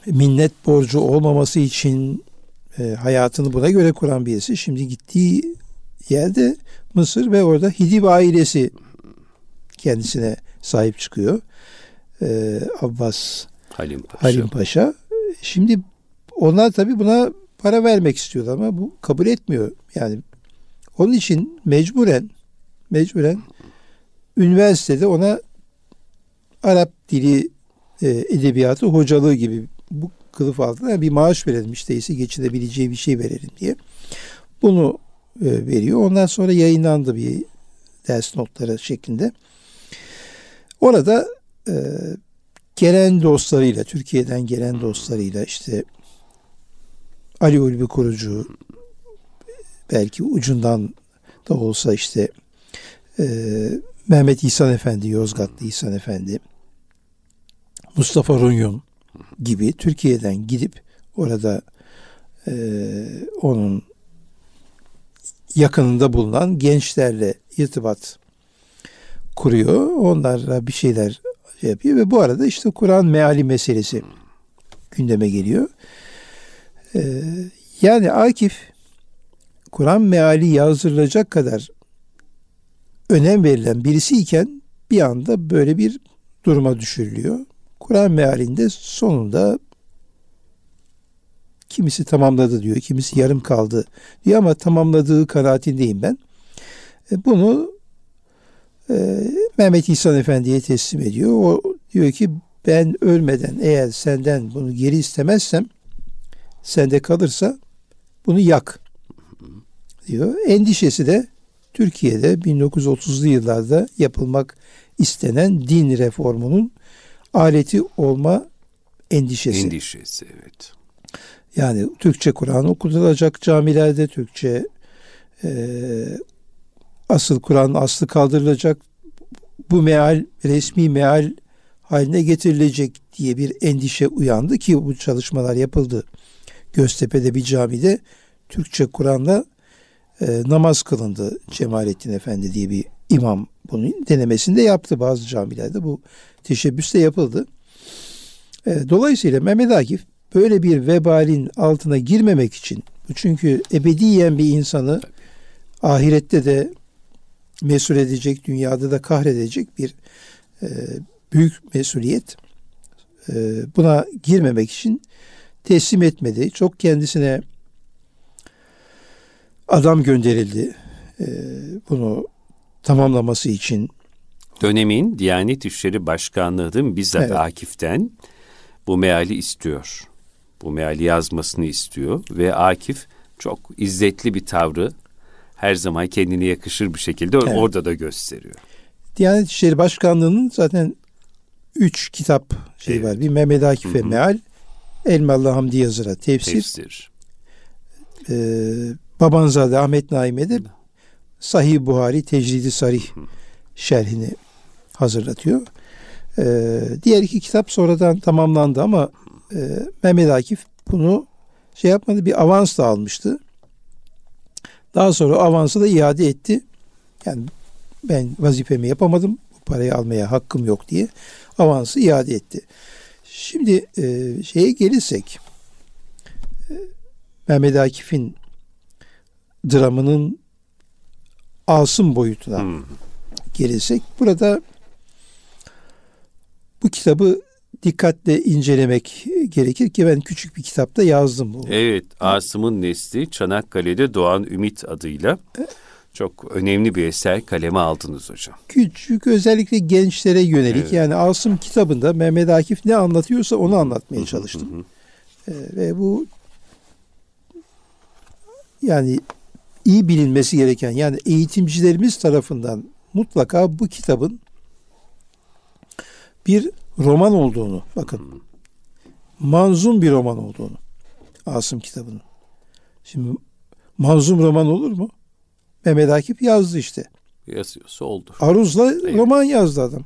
Speaker 2: minnet borcu olmaması için e, hayatını buna göre kuran birisi. Şimdi gittiği yerde Mısır ve orada Hidib ailesi kendisine sahip çıkıyor. E, Abbas Halim Paşa. Halim Paşa. Şimdi onlar tabii buna para vermek istiyorlar ama bu kabul etmiyor. Yani onun için mecburen mecburen üniversitede ona Arap dili e, edebiyatı hocalığı gibi bu kılıf altında bir maaş verelim işte ise geçinebileceği bir şey verelim diye. Bunu e, veriyor. Ondan sonra yayınlandı bir ders notları şeklinde. Orada e, gelen dostlarıyla, Türkiye'den gelen dostlarıyla işte Ali Ulvi Kurucu, belki ucundan da olsa işte e, Mehmet İhsan Efendi, Yozgatlı İhsan Efendi, Mustafa Runyon gibi Türkiye'den gidip orada e, onun yakınında bulunan gençlerle irtibat kuruyor. Onlarla bir şeyler şey yapıyor ve bu arada işte Kur'an meali meselesi gündeme geliyor. Ee, yani Akif Kur'an meali yazdırılacak kadar önem verilen birisi iken bir anda böyle bir duruma düşürülüyor. Kur'an mealinde sonunda kimisi tamamladı diyor, kimisi yarım kaldı diyor ama tamamladığı kanaatindeyim ben. E, bunu e, Mehmet İhsan Efendi'ye teslim ediyor. O diyor ki ben ölmeden eğer senden bunu geri istemezsem sende kalırsa bunu yak diyor. Endişesi de Türkiye'de 1930'lu yıllarda yapılmak istenen din reformunun aleti olma endişesi.
Speaker 1: Endişesi evet.
Speaker 2: Yani Türkçe Kur'an okutulacak camilerde Türkçe e, asıl Kur'an aslı kaldırılacak bu meal resmi meal haline getirilecek diye bir endişe uyandı ki bu çalışmalar yapıldı. Göztepe'de bir camide Türkçe Kur'an'la e, namaz kılındı Cemalettin Efendi diye bir imam bunun denemesinde yaptı bazı camilerde bu teşebbüs de yapıldı. E, dolayısıyla Mehmet Akif böyle bir vebalin altına girmemek için çünkü ebediyen bir insanı ahirette de mesul edecek, dünyada da kahredecek bir e, büyük mesuliyet. E, buna girmemek için teslim etmedi. Çok kendisine adam gönderildi. e, bunu tamamlaması için
Speaker 1: dönemin Diyanet İşleri Başkanlığı'nın bizzat evet. Akif'ten bu meali istiyor. Bu meali yazmasını istiyor ve Akif çok izzetli bir tavrı her zaman kendine yakışır bir şekilde evet. orada da gösteriyor.
Speaker 2: Diyanet İşleri Başkanlığı'nın zaten üç kitap şey evet. var. Bir Mehmet Akif'e meal, Elmalı Hamdi Yazır'a tefsir. tefsir. Ee, Babanzade Ahmet Naim'e de Sahih Buhari Tecridi Sarih şerhini hazırlatıyor. Ee, diğer iki kitap sonradan tamamlandı ama e, Mehmet Akif bunu şey yapmadı bir avans da almıştı. Daha sonra avansı da iade etti. Yani ben vazifemi yapamadım. Bu parayı almaya hakkım yok diye avansı iade etti. Şimdi e, şeye gelirsek e, Mehmet Akif'in dramının Asım boyutuna hmm. gelirsek burada bu kitabı dikkatle incelemek gerekir ki ben küçük bir kitapta yazdım. Bu.
Speaker 1: Evet, Asım'ın Nesli Çanakkale'de Doğan Ümit adıyla çok önemli bir eser kaleme aldınız hocam.
Speaker 2: Küçük özellikle gençlere yönelik evet. yani Asım kitabında Mehmet Akif ne anlatıyorsa onu anlatmaya çalıştım. ee, ve bu yani iyi bilinmesi gereken yani eğitimcilerimiz tarafından mutlaka bu kitabın bir roman olduğunu bakın hmm. manzum bir roman olduğunu Asım kitabının. Şimdi manzum roman olur mu? Mehmet Akif yazdı işte.
Speaker 1: Yazıyorsa oldu.
Speaker 2: Aruz'la evet. roman yazdı adam.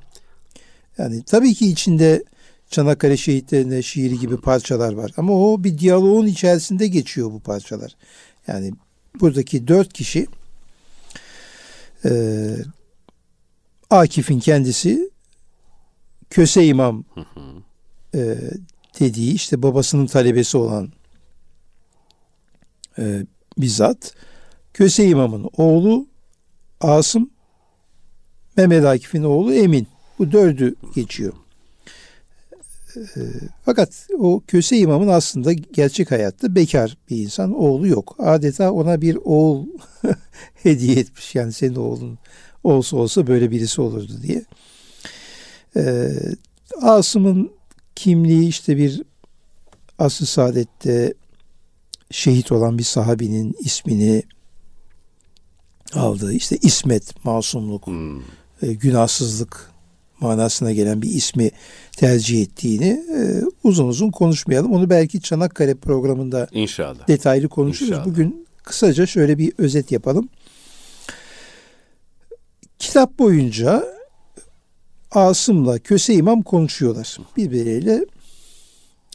Speaker 2: Yani tabii ki içinde Çanakkale şehitlerine şiiri gibi parçalar var. Ama o bir diyaloğun içerisinde geçiyor bu parçalar. Yani buradaki dört kişi e, Akif'in kendisi Köse İmam e, dediği işte babasının talebesi olan e, bizzat Köse İmam'ın oğlu Asım Mehmet Akif'in oğlu Emin. Bu dördü geçiyor. E, fakat o Köse İmam'ın aslında gerçek hayatta bekar bir insan. Oğlu yok. Adeta ona bir oğul hediye etmiş. Yani senin oğlun olsa olsa böyle birisi olurdu diye. Ee, Asım'ın kimliği işte bir asıl saadette şehit olan bir sahabinin ismini aldığı işte ismet, masumluk, hmm. e, günahsızlık manasına gelen bir ismi tercih ettiğini e, uzun uzun konuşmayalım. Onu belki Çanakkale programında
Speaker 1: İnşallah.
Speaker 2: detaylı konuşuruz. İnşallah. Bugün kısaca şöyle bir özet yapalım. Kitap boyunca Asım'la Köse İmam konuşuyorlar. Birbirleriyle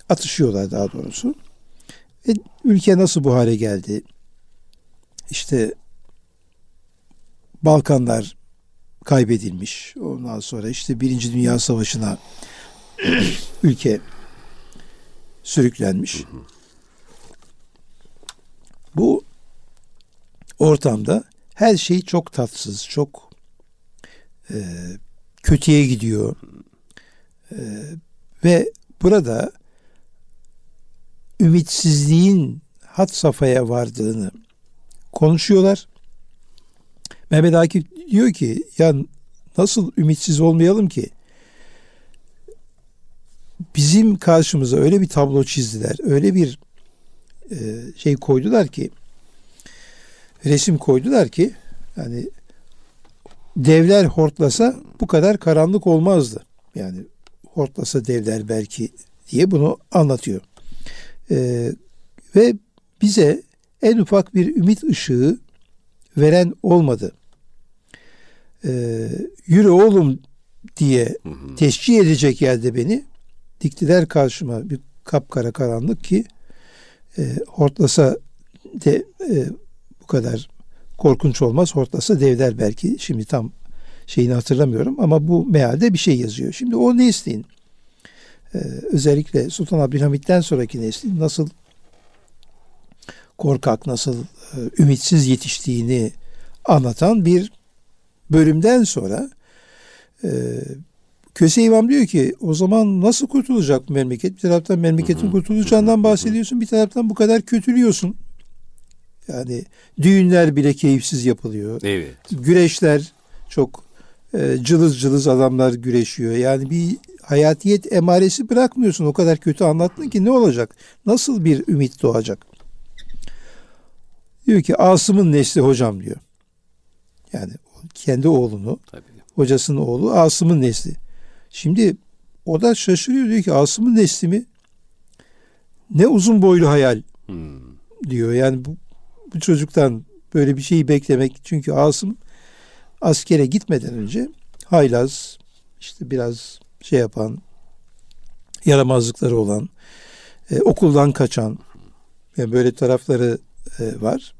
Speaker 2: atışıyorlar daha doğrusu. Ve ülke nasıl bu hale geldi? İşte Balkanlar kaybedilmiş. Ondan sonra işte Birinci Dünya Savaşı'na ülke sürüklenmiş. Bu ortamda her şey çok tatsız, çok e, kötüye gidiyor. Ee, ve burada ümitsizliğin hat safhaya vardığını konuşuyorlar. Mehmet Akif diyor ki ya nasıl ümitsiz olmayalım ki? Bizim karşımıza öyle bir tablo çizdiler, öyle bir e, şey koydular ki resim koydular ki yani devler hortlasa bu kadar karanlık olmazdı. Yani hortlasa devler belki diye bunu anlatıyor. Ee, ve bize en ufak bir ümit ışığı veren olmadı. Ee, yürü oğlum diye teşcih edecek yerde beni diktiler karşıma bir kapkara karanlık ki e, hortlasa de e, bu kadar korkunç olmaz. Hortlasa devler belki. Şimdi tam şeyini hatırlamıyorum ama bu mealde bir şey yazıyor. Şimdi o neslin e, özellikle Sultan Abdülhamit'ten sonraki neslin nasıl korkak, nasıl e, ümitsiz yetiştiğini anlatan bir bölümden sonra e, Köse İmam diyor ki o zaman nasıl kurtulacak bu memleket? Bir taraftan memleketin kurtulacağından bahsediyorsun, bir taraftan bu kadar kötülüyorsun. Yani düğünler bile keyifsiz yapılıyor.
Speaker 1: Evet.
Speaker 2: Güreşler çok e, cılız cılız adamlar güreşiyor. Yani bir hayatiyet emaresi bırakmıyorsun. O kadar kötü anlattın ki ne olacak? Nasıl bir ümit doğacak? Diyor ki Asım'ın nesli hocam diyor. Yani kendi oğlunu, Tabii. hocasının oğlu Asım'ın nesli. Şimdi o da şaşırıyor diyor ki Asım'ın nesli mi? Ne uzun boylu hayal hmm. diyor. Yani bu, bu çocuktan böyle bir şeyi beklemek. Çünkü Asım askere gitmeden önce haylaz, işte biraz şey yapan, yaramazlıkları olan, e, okuldan kaçan, yani böyle tarafları e, var.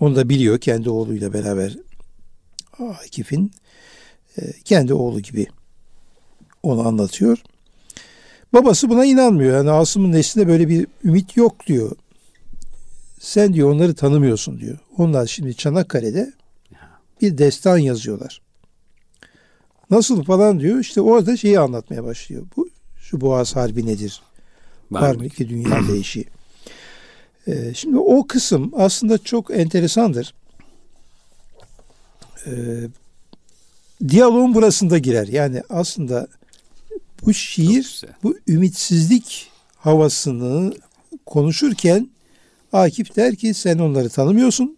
Speaker 2: Onu da biliyor kendi oğluyla beraber Akif'in e, kendi oğlu gibi onu anlatıyor. Babası buna inanmıyor. Yani Asım'ın neslinde böyle bir ümit yok diyor. Sen diyor onları tanımıyorsun diyor. Onlar şimdi Çanakkale'de bir destan yazıyorlar. Nasıl falan diyor. İşte orada şeyi anlatmaya başlıyor. Bu şu Boğaz Harbi nedir? Var, Var mı ki dünya değişi? Ee, şimdi o kısım aslında çok enteresandır. Ee, diyaloğun burasında girer. Yani aslında bu şiir bu ümitsizlik havasını konuşurken Akif der ki sen onları tanımıyorsun.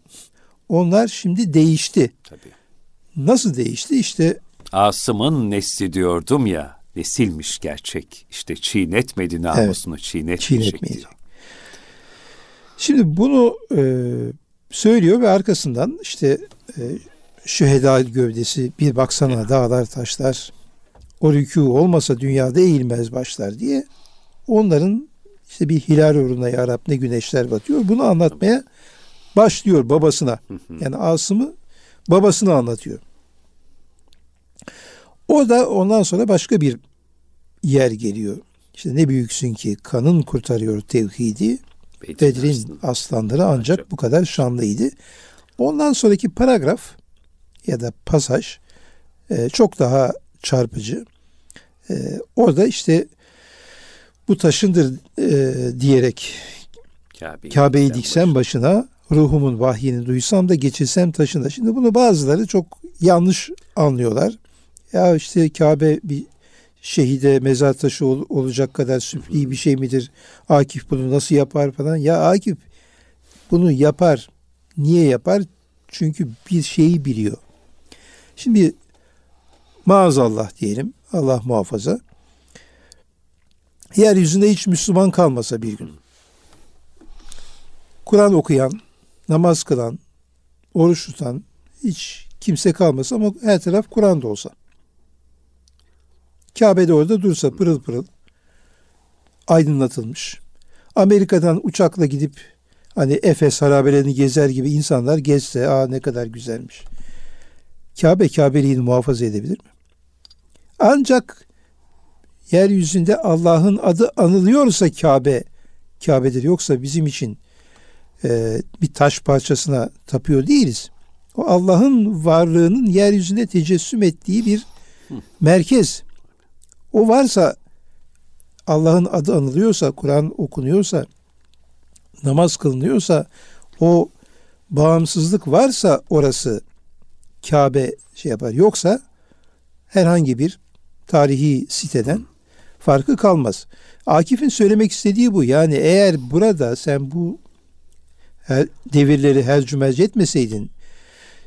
Speaker 2: Onlar şimdi değişti. Tabii. Nasıl değişti? İşte
Speaker 1: Asım'ın nesli diyordum ya, nesilmiş gerçek. İşte çiğnetmedi namusunu, evet, çiğnetmeyecek.
Speaker 2: Şimdi bunu e, söylüyor ve arkasından işte e, şüheda gövdesi bir baksana dağlar taşlar o rükû olmasa dünyada eğilmez başlar diye onların işte bir hilal uğruna ya Rab ne güneşler batıyor. Bunu anlatmaya başlıyor babasına. Yani Asım'ı babasına anlatıyor. O da ondan sonra başka bir yer geliyor. İşte ne büyüksün ki kanın kurtarıyor tevhidi. Bedrin aslanları ancak bu kadar şanlıydı. Ondan sonraki paragraf ya da pasaj e, çok daha çarpıcı. E, orada işte bu taşındır e, diyerek Kabe'yi, Kabe'yi diksem başına ruhumun vahyini duysam da geçilsem taşına. Şimdi bunu bazıları çok yanlış anlıyorlar. Ya işte Kabe bir şehide mezar taşı ol, olacak kadar süfli bir şey midir? Akif bunu nasıl yapar falan. Ya Akif bunu yapar. Niye yapar? Çünkü bir şeyi biliyor. Şimdi maazallah diyelim. Allah muhafaza. Yeryüzünde hiç Müslüman kalmasa bir gün. Kur'an okuyan, namaz kılan, oruç tutan hiç kimse kalmasa ama her taraf Kur'an'da olsa. Kabe'de orada dursa pırıl pırıl aydınlatılmış. Amerika'dan uçakla gidip hani Efes harabelerini gezer gibi insanlar gezse aa ne kadar güzelmiş. Kabe Kabeliğini muhafaza edebilir mi? Ancak yeryüzünde Allah'ın adı anılıyorsa Kabe Kabe'dir. Yoksa bizim için e, bir taş parçasına tapıyor değiliz. O Allah'ın varlığının yeryüzünde tecessüm ettiği bir merkez. O varsa Allah'ın adı anılıyorsa, Kur'an okunuyorsa, namaz kılınıyorsa, o bağımsızlık varsa orası Kabe şey yapar. Yoksa herhangi bir tarihi siteden farkı kalmaz. Akif'in söylemek istediği bu. Yani eğer burada sen bu her, devirleri her cümerc etmeseydin,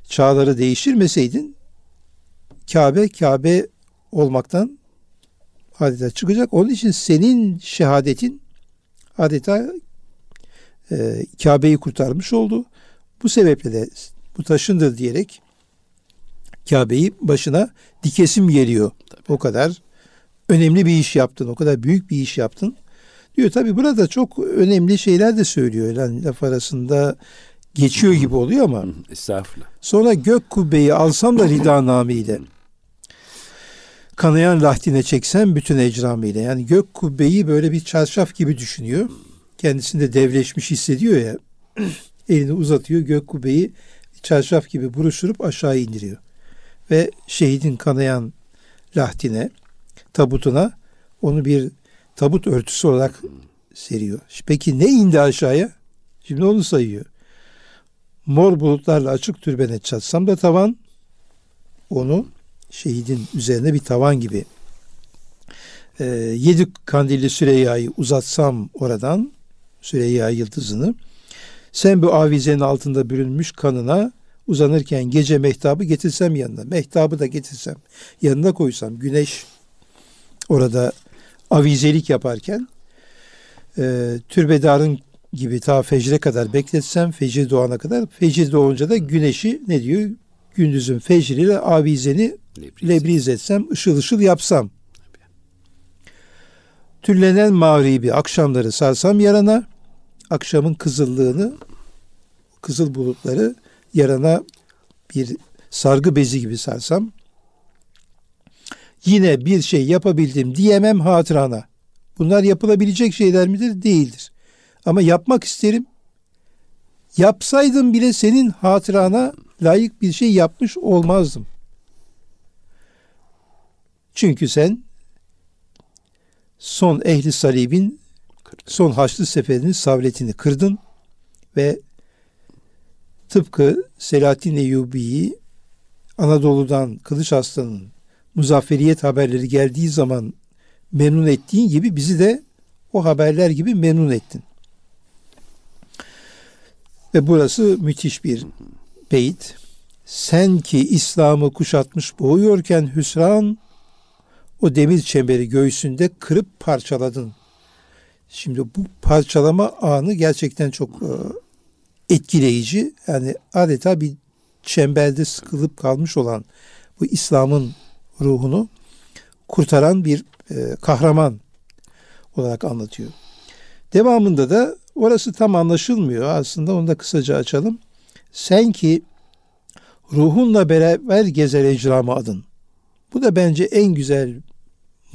Speaker 2: çağları değiştirmeseydin, Kabe Kabe olmaktan adeta çıkacak. Onun için senin şehadetin adeta e, Kabe'yi kurtarmış oldu. Bu sebeple de bu taşındır diyerek Kabe'yi başına dikesim geliyor. Tabii. O kadar önemli bir iş yaptın, o kadar büyük bir iş yaptın. Diyor tabi burada çok önemli şeyler de söylüyor. Yani laf arasında geçiyor gibi oluyor ama.
Speaker 1: Estağfurullah.
Speaker 2: Sonra gök kubbeyi alsam da rida namiyle kanayan lahtine çeksem bütün ecramıyla. Yani gök kubbeyi böyle bir çarşaf gibi düşünüyor. Kendisinde devleşmiş hissediyor ya. elini uzatıyor gök kubbeyi çarşaf gibi buruşturup aşağı indiriyor. Ve şehidin kanayan lahtine, tabutuna onu bir tabut örtüsü olarak seriyor. Peki ne indi aşağıya? Şimdi onu sayıyor. Mor bulutlarla açık türbene çatsam da tavan onu şehidin üzerine bir tavan gibi. E, yedi kandilli Süreyya'yı uzatsam oradan Süreyya yıldızını sen bu avizenin altında bürünmüş kanına uzanırken gece mehtabı getirsem yanına mehtabı da getirsem yanına koysam güneş orada avizelik yaparken e, türbedarın gibi ta fecre kadar bekletsem fecir doğana kadar fecir doğunca da güneşi ne diyor? Gündüzün fecriyle avizeni lebriz, lebriz etsem ışıl ışıl yapsam Tüllenen mağribi akşamları sarsam yarana, akşamın kızıllığını, kızıl bulutları yarana bir sargı bezi gibi sarsam, yine bir şey yapabildim diyemem hatırana. Bunlar yapılabilecek şeyler midir? Değildir. Ama yapmak isterim. Yapsaydım bile senin hatırana layık bir şey yapmış olmazdım. Çünkü sen son ehli salibin son Haçlı Seferi'nin savletini kırdın ve tıpkı Selahattin Eyyubi'yi Anadolu'dan Kılıç Aslan'ın muzafferiyet haberleri geldiği zaman memnun ettiğin gibi bizi de o haberler gibi memnun ettin. Ve burası müthiş bir beyit. Sen ki İslam'ı kuşatmış boğuyorken hüsran o demir çemberi göğsünde kırıp parçaladın. Şimdi bu parçalama anı gerçekten çok e, etkileyici. Yani adeta bir çemberde sıkılıp kalmış olan bu İslam'ın ruhunu kurtaran bir e, kahraman olarak anlatıyor. Devamında da orası tam anlaşılmıyor aslında onu da kısaca açalım. Sen ki ruhunla beraber gezer ecramı adın. Bu da bence en güzel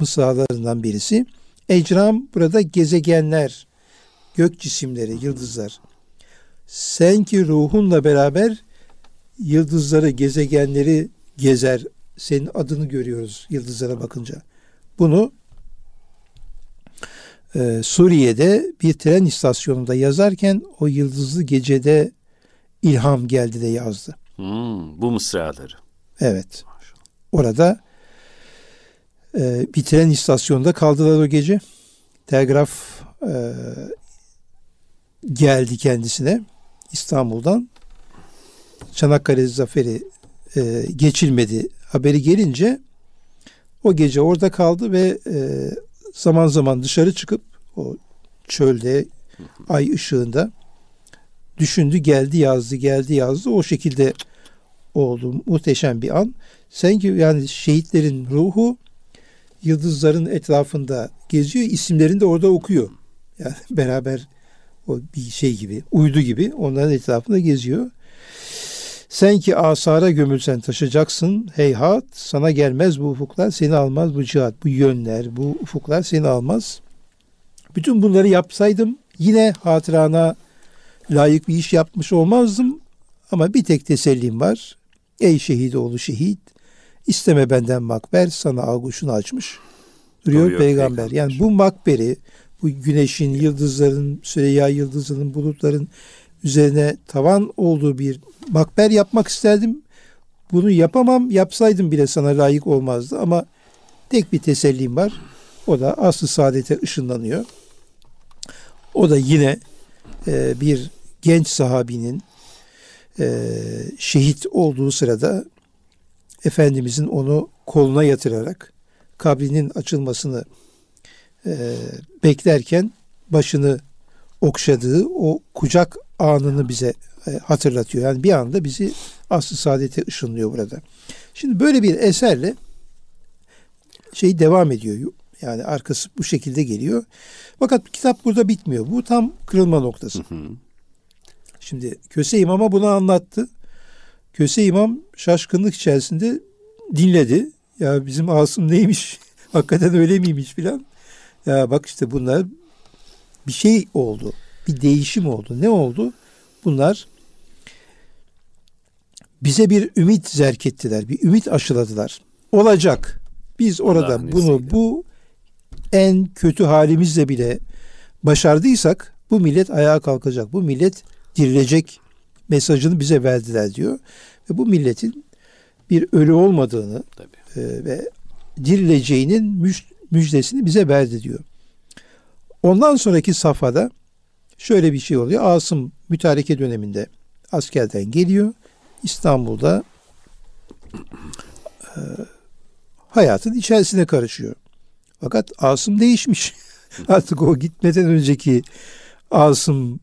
Speaker 2: mısralarından birisi. Ecram burada gezegenler, gök cisimleri, yıldızlar. Sen ki ruhunla beraber yıldızları, gezegenleri gezer. Senin adını görüyoruz yıldızlara bakınca. Bunu e, Suriye'de bir tren istasyonunda yazarken o yıldızlı gecede ilham geldi de yazdı.
Speaker 1: Hmm, bu mısraları.
Speaker 2: Evet. Orada e, bir tren istasyonunda kaldılar o gece. Telgraf e, geldi kendisine İstanbul'dan. Çanakkale zaferi e, geçilmedi haberi gelince o gece orada kaldı ve e, zaman zaman dışarı çıkıp o çölde ay ışığında düşündü geldi yazdı geldi yazdı o şekilde oldu muhteşem bir an. Sen ki yani şehitlerin ruhu yıldızların etrafında geziyor. isimlerini de orada okuyor. Yani beraber o bir şey gibi, uydu gibi onların etrafında geziyor. Sen ki asara gömülsen taşacaksın heyhat sana gelmez bu ufuklar seni almaz bu cihat bu yönler bu ufuklar seni almaz. Bütün bunları yapsaydım yine hatırana layık bir iş yapmış olmazdım ama bir tek tesellim var. Ey şehit oğlu şehit İsteme benden makber sana aguşunu açmış duruyor Duruyor peygamber. peygamber. Yani bu makberi bu güneşin, yıldızların, Süreyya yıldızının, bulutların üzerine tavan olduğu bir makber yapmak isterdim. Bunu yapamam. Yapsaydım bile sana layık olmazdı ama tek bir tesellim var. O da aslı saadete ışınlanıyor. O da yine e, bir genç sahabinin e, şehit olduğu sırada Efendimizin onu koluna yatırarak kabrinin açılmasını e, beklerken başını okşadığı o kucak anını bize e, hatırlatıyor. Yani bir anda bizi aslı saadete ışınlıyor burada. Şimdi böyle bir eserle şey devam ediyor. Yani arkası bu şekilde geliyor. Fakat kitap burada bitmiyor. Bu tam kırılma noktası. Hı hı. Şimdi Köse İmam'a bunu anlattı. Köse İmam şaşkınlık içerisinde dinledi. Ya bizim Asım neymiş? Hakikaten öyle miymiş filan. Ya bak işte bunlar bir şey oldu. Bir değişim oldu. Ne oldu? Bunlar bize bir ümit zerk ettiler. Bir ümit aşıladılar. Olacak. Biz orada Allah'ın bunu izniyle. bu en kötü halimizle bile başardıysak Bu millet ayağa kalkacak. Bu millet dirilecek mesajını bize verdiler diyor. Ve bu milletin bir ölü olmadığını Tabii. E, ve dirileceğinin müjdesini bize verdi diyor. Ondan sonraki safhada şöyle bir şey oluyor. Asım mütareke döneminde askerden geliyor. İstanbul'da e, hayatın içerisine karışıyor. Fakat Asım değişmiş. Artık o gitmeden önceki Asım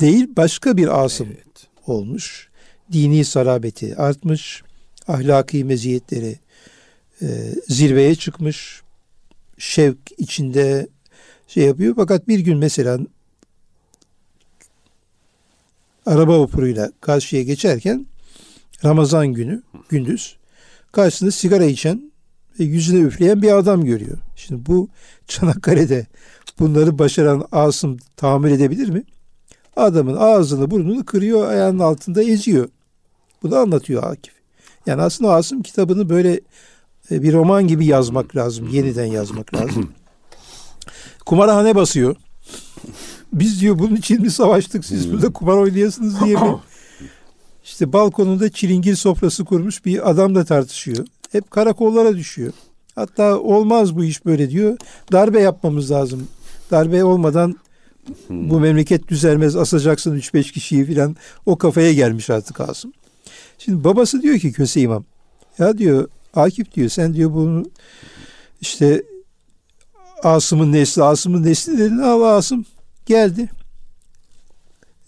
Speaker 2: değil başka bir Asım evet. olmuş. Dini sarabeti artmış. Ahlaki meziyetleri e, zirveye çıkmış. Şevk içinde şey yapıyor. Fakat bir gün mesela araba vapuruyla karşıya geçerken Ramazan günü gündüz karşısında sigara içen ve yüzüne üfleyen bir adam görüyor. Şimdi bu Çanakkale'de bunları başaran Asım tahammül edebilir mi? Adamın ağzını burnunu kırıyor, ayağının altında eziyor. Bunu anlatıyor Akif. Yani aslında Asım kitabını böyle e, bir roman gibi yazmak lazım. Yeniden yazmak lazım. Kumarhane basıyor. Biz diyor bunun için mi savaştık siz hmm. burada kumar oynayasınız diye mi? İşte balkonunda çilingir sofrası kurmuş bir adamla tartışıyor. Hep karakollara düşüyor. Hatta olmaz bu iş böyle diyor. Darbe yapmamız lazım. Darbe olmadan hmm. bu memleket düzelmez asacaksın 3-5 kişiyi filan. O kafaya gelmiş artık Asım. Şimdi babası diyor ki Köse İmam. Ya diyor Akif diyor sen diyor bunu işte Asım'ın nesli, Asım'ın nesli dedin. Al Asım geldi.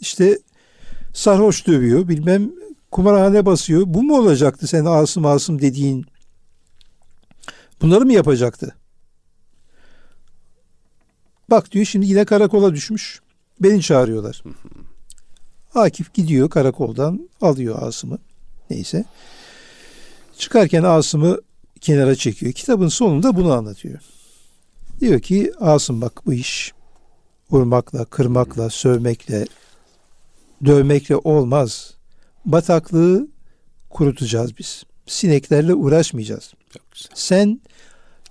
Speaker 2: İşte sarhoş dövüyor. Bilmem kumarhane basıyor. Bu mu olacaktı sen Asım Asım dediğin? Bunları mı yapacaktı? Bak diyor şimdi yine karakola düşmüş. Beni çağırıyorlar. Akif gidiyor karakoldan alıyor Asım'ı. Neyse. Çıkarken Asım'ı kenara çekiyor. Kitabın sonunda bunu anlatıyor. Diyor ki Asım bak bu iş vurmakla, kırmakla, sövmekle, dövmekle olmaz. Bataklığı kurutacağız biz. Sineklerle uğraşmayacağız. Sen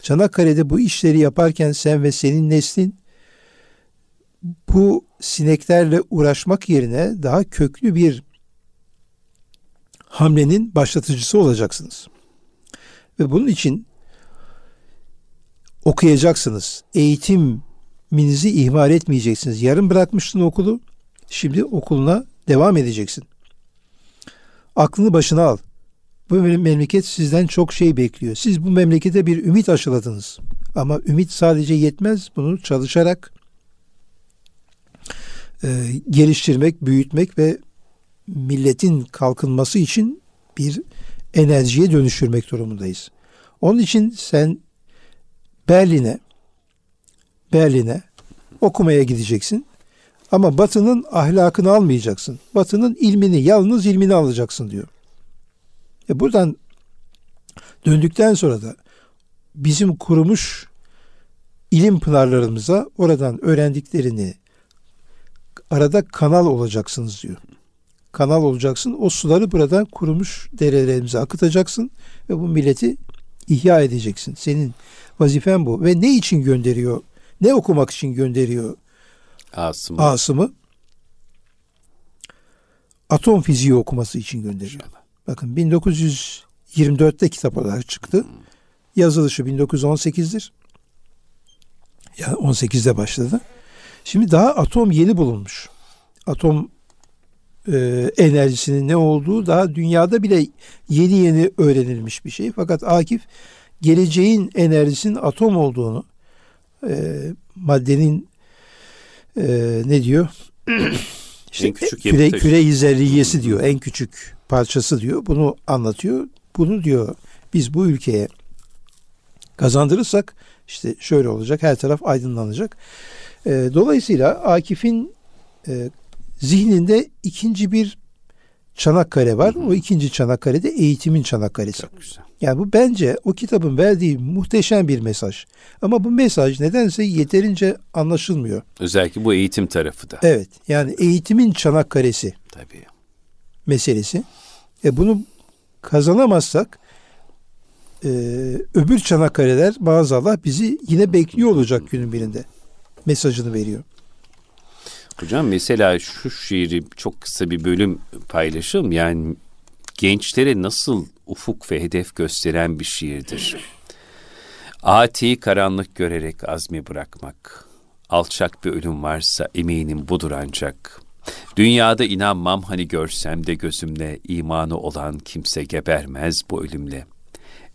Speaker 2: Çanakkale'de bu işleri yaparken sen ve senin neslin bu sineklerle uğraşmak yerine daha köklü bir hamlenin başlatıcısı olacaksınız. Ve bunun için okuyacaksınız. Eğitiminizi ihmal etmeyeceksiniz. Yarım bırakmıştın okulu. Şimdi okuluna devam edeceksin. Aklını başına al. Bu memleket sizden çok şey bekliyor. Siz bu memlekete bir ümit aşıladınız. Ama ümit sadece yetmez. Bunu çalışarak e, geliştirmek, büyütmek ve milletin kalkınması için bir enerjiye dönüştürmek durumundayız. Onun için sen Berlin'e Berlin'e okumaya gideceksin. Ama Batı'nın ahlakını almayacaksın. Batı'nın ilmini, yalnız ilmini alacaksın diyor. E buradan döndükten sonra da bizim kurumuş ilim pınarlarımıza oradan öğrendiklerini arada kanal olacaksınız diyor. Kanal olacaksın. O suları buradan kurumuş derelerimize akıtacaksın ve bu milleti ihya edeceksin. Senin vazifen bu. Ve ne için gönderiyor? Ne okumak için gönderiyor
Speaker 1: Asım'ı?
Speaker 2: Asım'ı? Atom fiziği okuması için gönderiyor. Bakın 1924'te kitap olarak çıktı. Yazılışı 1918'dir. Yani 18'de başladı. Şimdi daha atom yeni bulunmuş. Atom e, enerjisinin ne olduğu daha dünyada bile yeni yeni öğrenilmiş bir şey. Fakat Akif geleceğin enerjisinin atom olduğunu e, maddenin e, ne diyor?
Speaker 1: işte en küçük
Speaker 2: küre, küre zerriyesi diyor. En küçük parçası diyor. Bunu anlatıyor. Bunu diyor biz bu ülkeye kazandırırsak işte şöyle olacak. Her taraf aydınlanacak. E, dolayısıyla Akif'in e, zihninde ikinci bir Çanakkale var. Hı hı. O ikinci Çanakkale'de eğitimin Çanakkale'si. Çok güzel. Yani bu bence o kitabın verdiği muhteşem bir mesaj. Ama bu mesaj nedense yeterince anlaşılmıyor.
Speaker 1: Özellikle bu eğitim tarafı da.
Speaker 2: Evet. Yani eğitimin Çanakkale'si.
Speaker 1: Tabii.
Speaker 2: Meselesi. E bunu kazanamazsak e, öbür Çanakkale'ler maazallah bizi yine bekliyor olacak günün birinde. Mesajını veriyor.
Speaker 1: Hocam mesela şu şiiri çok kısa bir bölüm paylaşalım. Yani gençlere nasıl ufuk ve hedef gösteren bir şiirdir. Ati karanlık görerek azmi bırakmak. Alçak bir ölüm varsa eminim budur ancak. Dünyada inanmam hani görsem de gözümle imanı olan kimse gebermez bu ölümle.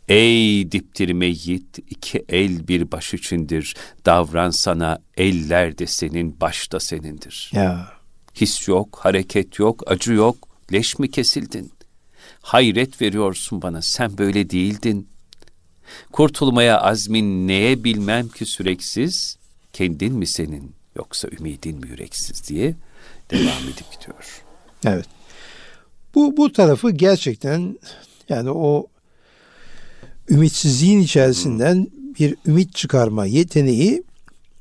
Speaker 1: Ey diptir meyyit iki el bir baş içindir. Davran sana eller de senin baş da senindir.
Speaker 2: Ya.
Speaker 1: His yok, hareket yok, acı yok. Leş mi kesildin? Hayret veriyorsun bana sen böyle değildin. Kurtulmaya azmin neye bilmem ki süreksiz, kendin mi senin yoksa ümidin mi yüreksiz diye devam edip gidiyor.
Speaker 2: Evet. Bu bu tarafı gerçekten yani o ümitsizliğin içerisinden bir ümit çıkarma yeteneği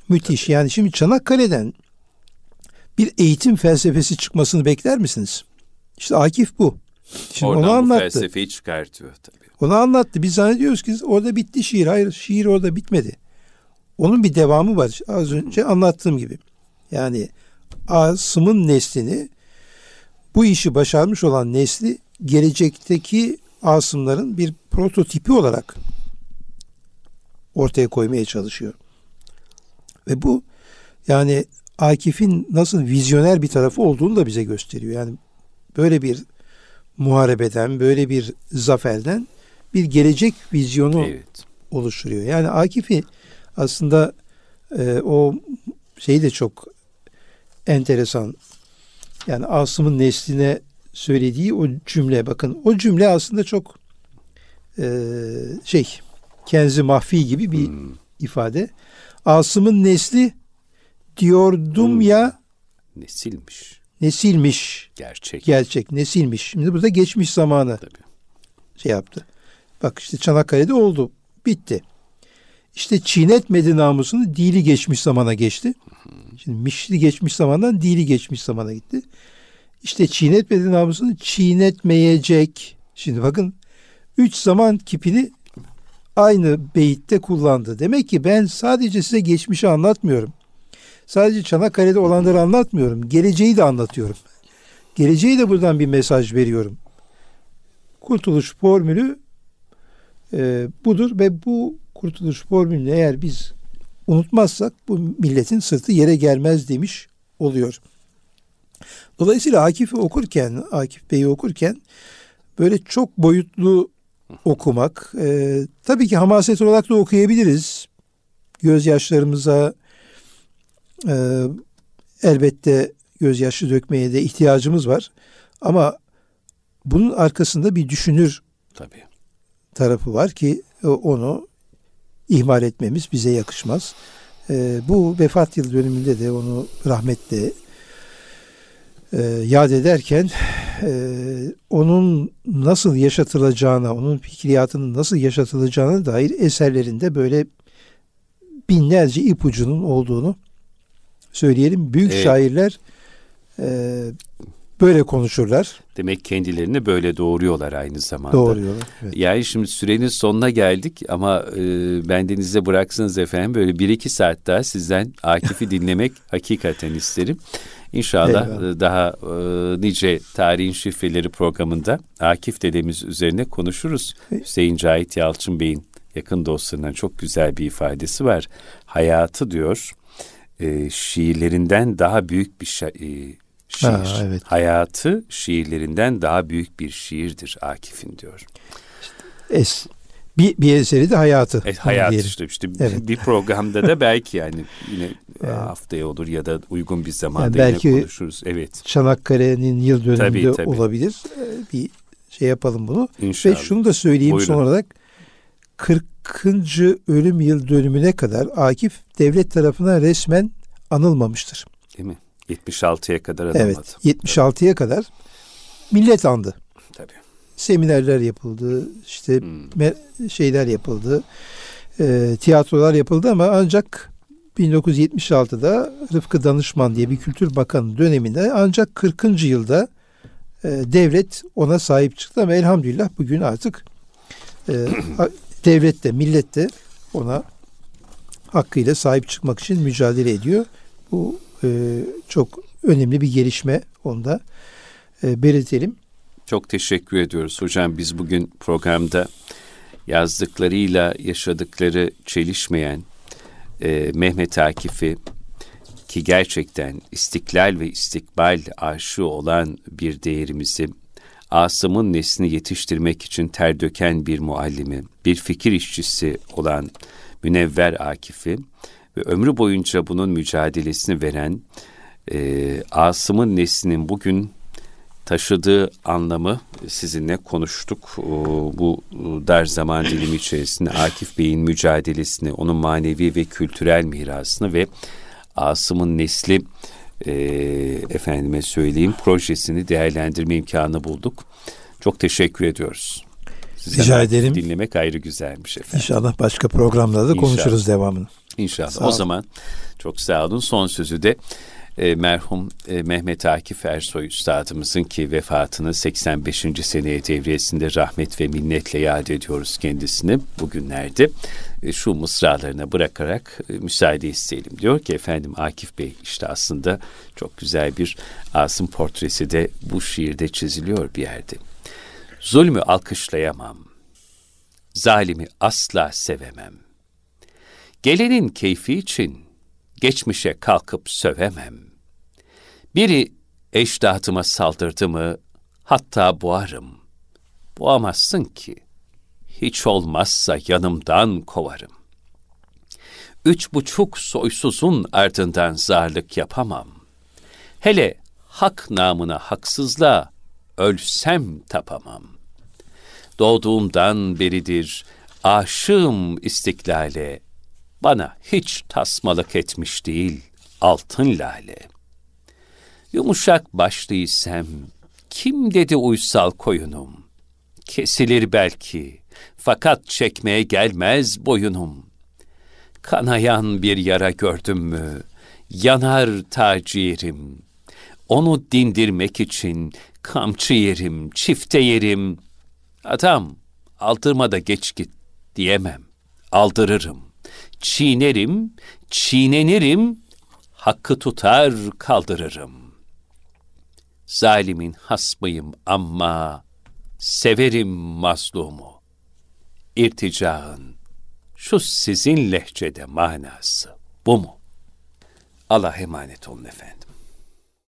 Speaker 2: müthiş. Yani şimdi Çanakkale'den bir eğitim felsefesi çıkmasını bekler misiniz? İşte Akif bu.
Speaker 1: Şimdi Oradan onu anlattı. felsefeyi çıkartıyor tabii.
Speaker 2: Onu anlattı. Biz zannediyoruz ki orada bitti şiir. Hayır şiir orada bitmedi. Onun bir devamı var. Az önce anlattığım gibi. Yani Asım'ın neslini bu işi başarmış olan nesli gelecekteki Asımların bir prototipi olarak ortaya koymaya çalışıyor. Ve bu yani Akif'in nasıl vizyoner bir tarafı olduğunu da bize gösteriyor. Yani böyle bir muharebeden, böyle bir zaferden bir gelecek vizyonu evet. oluşturuyor. Yani Akif'i aslında e, o şey de çok enteresan. Yani Asım'ın nesline söylediği o cümle bakın o cümle aslında çok e, şey kenzi mahfi gibi bir hmm. ifade. Asım'ın nesli diyordum hmm. ya
Speaker 1: nesilmiş.
Speaker 2: Nesilmiş.
Speaker 1: Gerçek.
Speaker 2: Gerçek. Nesilmiş. Şimdi burada geçmiş zamanı Tabii. şey yaptı. Bak işte Çanakkale'de oldu. Bitti. İşte çiğnetmedi namusunu dili geçmiş zamana geçti. Şimdi mişli geçmiş zamandan dili geçmiş zamana gitti. İşte çiğnetmedi namusunu çiğnetmeyecek. Şimdi bakın üç zaman kipini aynı beyitte kullandı. Demek ki ben sadece size geçmişi anlatmıyorum. Sadece Çanakkale'de olanları anlatmıyorum. Geleceği de anlatıyorum. Geleceği de buradan bir mesaj veriyorum. Kurtuluş formülü e, budur ve bu kurtuluş formülünü eğer biz unutmazsak bu milletin sırtı yere gelmez demiş oluyor. Dolayısıyla Akif'i okurken, Akif Bey'i okurken böyle çok boyutlu okumak, e, tabii ki hamaset olarak da okuyabiliriz. Gözyaşlarımıza e, elbette gözyaşı dökmeye de ihtiyacımız var. Ama bunun arkasında bir düşünür
Speaker 1: tabii.
Speaker 2: tarafı var ki onu ihmal etmemiz bize yakışmaz. E, bu vefat yıl dönümünde de onu rahmetle e, yad ederken e, onun nasıl yaşatılacağına, onun fikriyatının nasıl yaşatılacağına dair eserlerinde böyle binlerce ipucunun olduğunu söyleyelim. Büyük evet. şairler e, böyle konuşurlar.
Speaker 1: Demek kendilerini böyle doğuruyorlar aynı zamanda.
Speaker 2: Doğuruyorlar. Evet.
Speaker 1: Yani şimdi sürenin sonuna geldik ama e, bendenize bıraksınız efendim böyle bir iki saat daha sizden Akif'i dinlemek hakikaten isterim. İnşallah Eyvallah. daha e, nice tarihin şifreleri programında Akif dedemiz üzerine konuşuruz. Hüseyin Cahit Yalçın Bey'in yakın dostlarından çok güzel bir ifadesi var. Hayatı diyor e, şiirlerinden daha büyük bir şa- e, şiir. Ha, evet. Hayatı şiirlerinden daha büyük bir şiirdir Akif'in diyor.
Speaker 2: Es, bir, bir eseri de hayatı.
Speaker 1: E, hayat diyelim. işte, işte evet. bir programda da belki yani yine evet. haftaya olur ya da uygun bir zamanda yani belki yine konuşuruz. Evet.
Speaker 2: Çanakkale'nin yıl dönümünde tabii, tabii. olabilir. Ee, bir şey yapalım bunu. İnşallah. Ve şunu da söyleyeyim Buyurun. son olarak 40. ölüm yıl dönümüne kadar Akif devlet tarafından resmen anılmamıştır.
Speaker 1: Değil mi? 76'ya kadar anılmadı.
Speaker 2: Evet. 76'ya kadar millet andı.
Speaker 1: Tabii.
Speaker 2: Seminerler yapıldı, işte hmm. şeyler yapıldı, e, tiyatrolar yapıldı ama ancak 1976'da Rıfkı Danışman diye bir kültür bakanı döneminde ancak 40. yılda e, devlet ona sahip çıktı ama elhamdülillah bugün artık e, devlet de millet de ona hakkıyla sahip çıkmak için mücadele ediyor. Bu e, çok önemli bir gelişme onda e, belirtelim.
Speaker 1: Çok teşekkür ediyoruz hocam. Biz bugün programda yazdıklarıyla yaşadıkları çelişmeyen e, Mehmet Akif'i ki gerçekten istiklal ve istikbal aşığı olan bir değerimizi Asım'ın neslini yetiştirmek için ter döken bir muallimi, bir fikir işçisi olan Münevver Akif'i ve ömrü boyunca bunun mücadelesini veren e, Asım'ın neslinin bugün taşıdığı anlamı sizinle konuştuk. Bu dar zaman dilimi içerisinde Akif Bey'in mücadelesini, onun manevi ve kültürel mirasını ve Asım'ın nesli e, efendime söyleyeyim projesini değerlendirme imkanı bulduk. Çok teşekkür ediyoruz.
Speaker 2: Size Rica ederim.
Speaker 1: Dinlemek ayrı güzelmiş efendim.
Speaker 2: İnşallah başka programlarda da konuşuruz devamını.
Speaker 1: İnşallah. Sağ o zaman çok sağ olun. Son sözü de e, merhum e, Mehmet Akif Ersoy Üstadımızın ki vefatını 85. seneye devriyesinde rahmet ve minnetle yad ediyoruz kendisini bugünlerde. E, şu mısralarına bırakarak e, müsaade isteyelim. Diyor ki efendim Akif Bey işte aslında çok güzel bir Asım portresi de bu şiirde çiziliyor bir yerde. Zulmü alkışlayamam. Zalimi asla sevemem. Gelenin keyfi için geçmişe kalkıp sövemem. Biri eşdatıma saldırdı mı hatta boğarım. Boğamazsın ki. Hiç olmazsa yanımdan kovarım. Üç buçuk soysuzun ardından zarlık yapamam. Hele hak namına haksızla ölsem tapamam. Doğduğumdan beridir aşığım istiklale, bana hiç tasmalık etmiş değil altın lale. Yumuşak başlıysam, kim dedi uysal koyunum? Kesilir belki, fakat çekmeye gelmez boyunum. Kanayan bir yara gördüm mü, yanar tacirim. Onu dindirmek için kamçı yerim, çifte yerim. Adam, aldırma da geç git diyemem, aldırırım çiğnerim, çiğnenirim, hakkı tutar kaldırırım. Zalimin hasmıyım ama severim mazlumu. İrticağın şu sizin lehçede manası bu mu? Allah emanet olun efendim.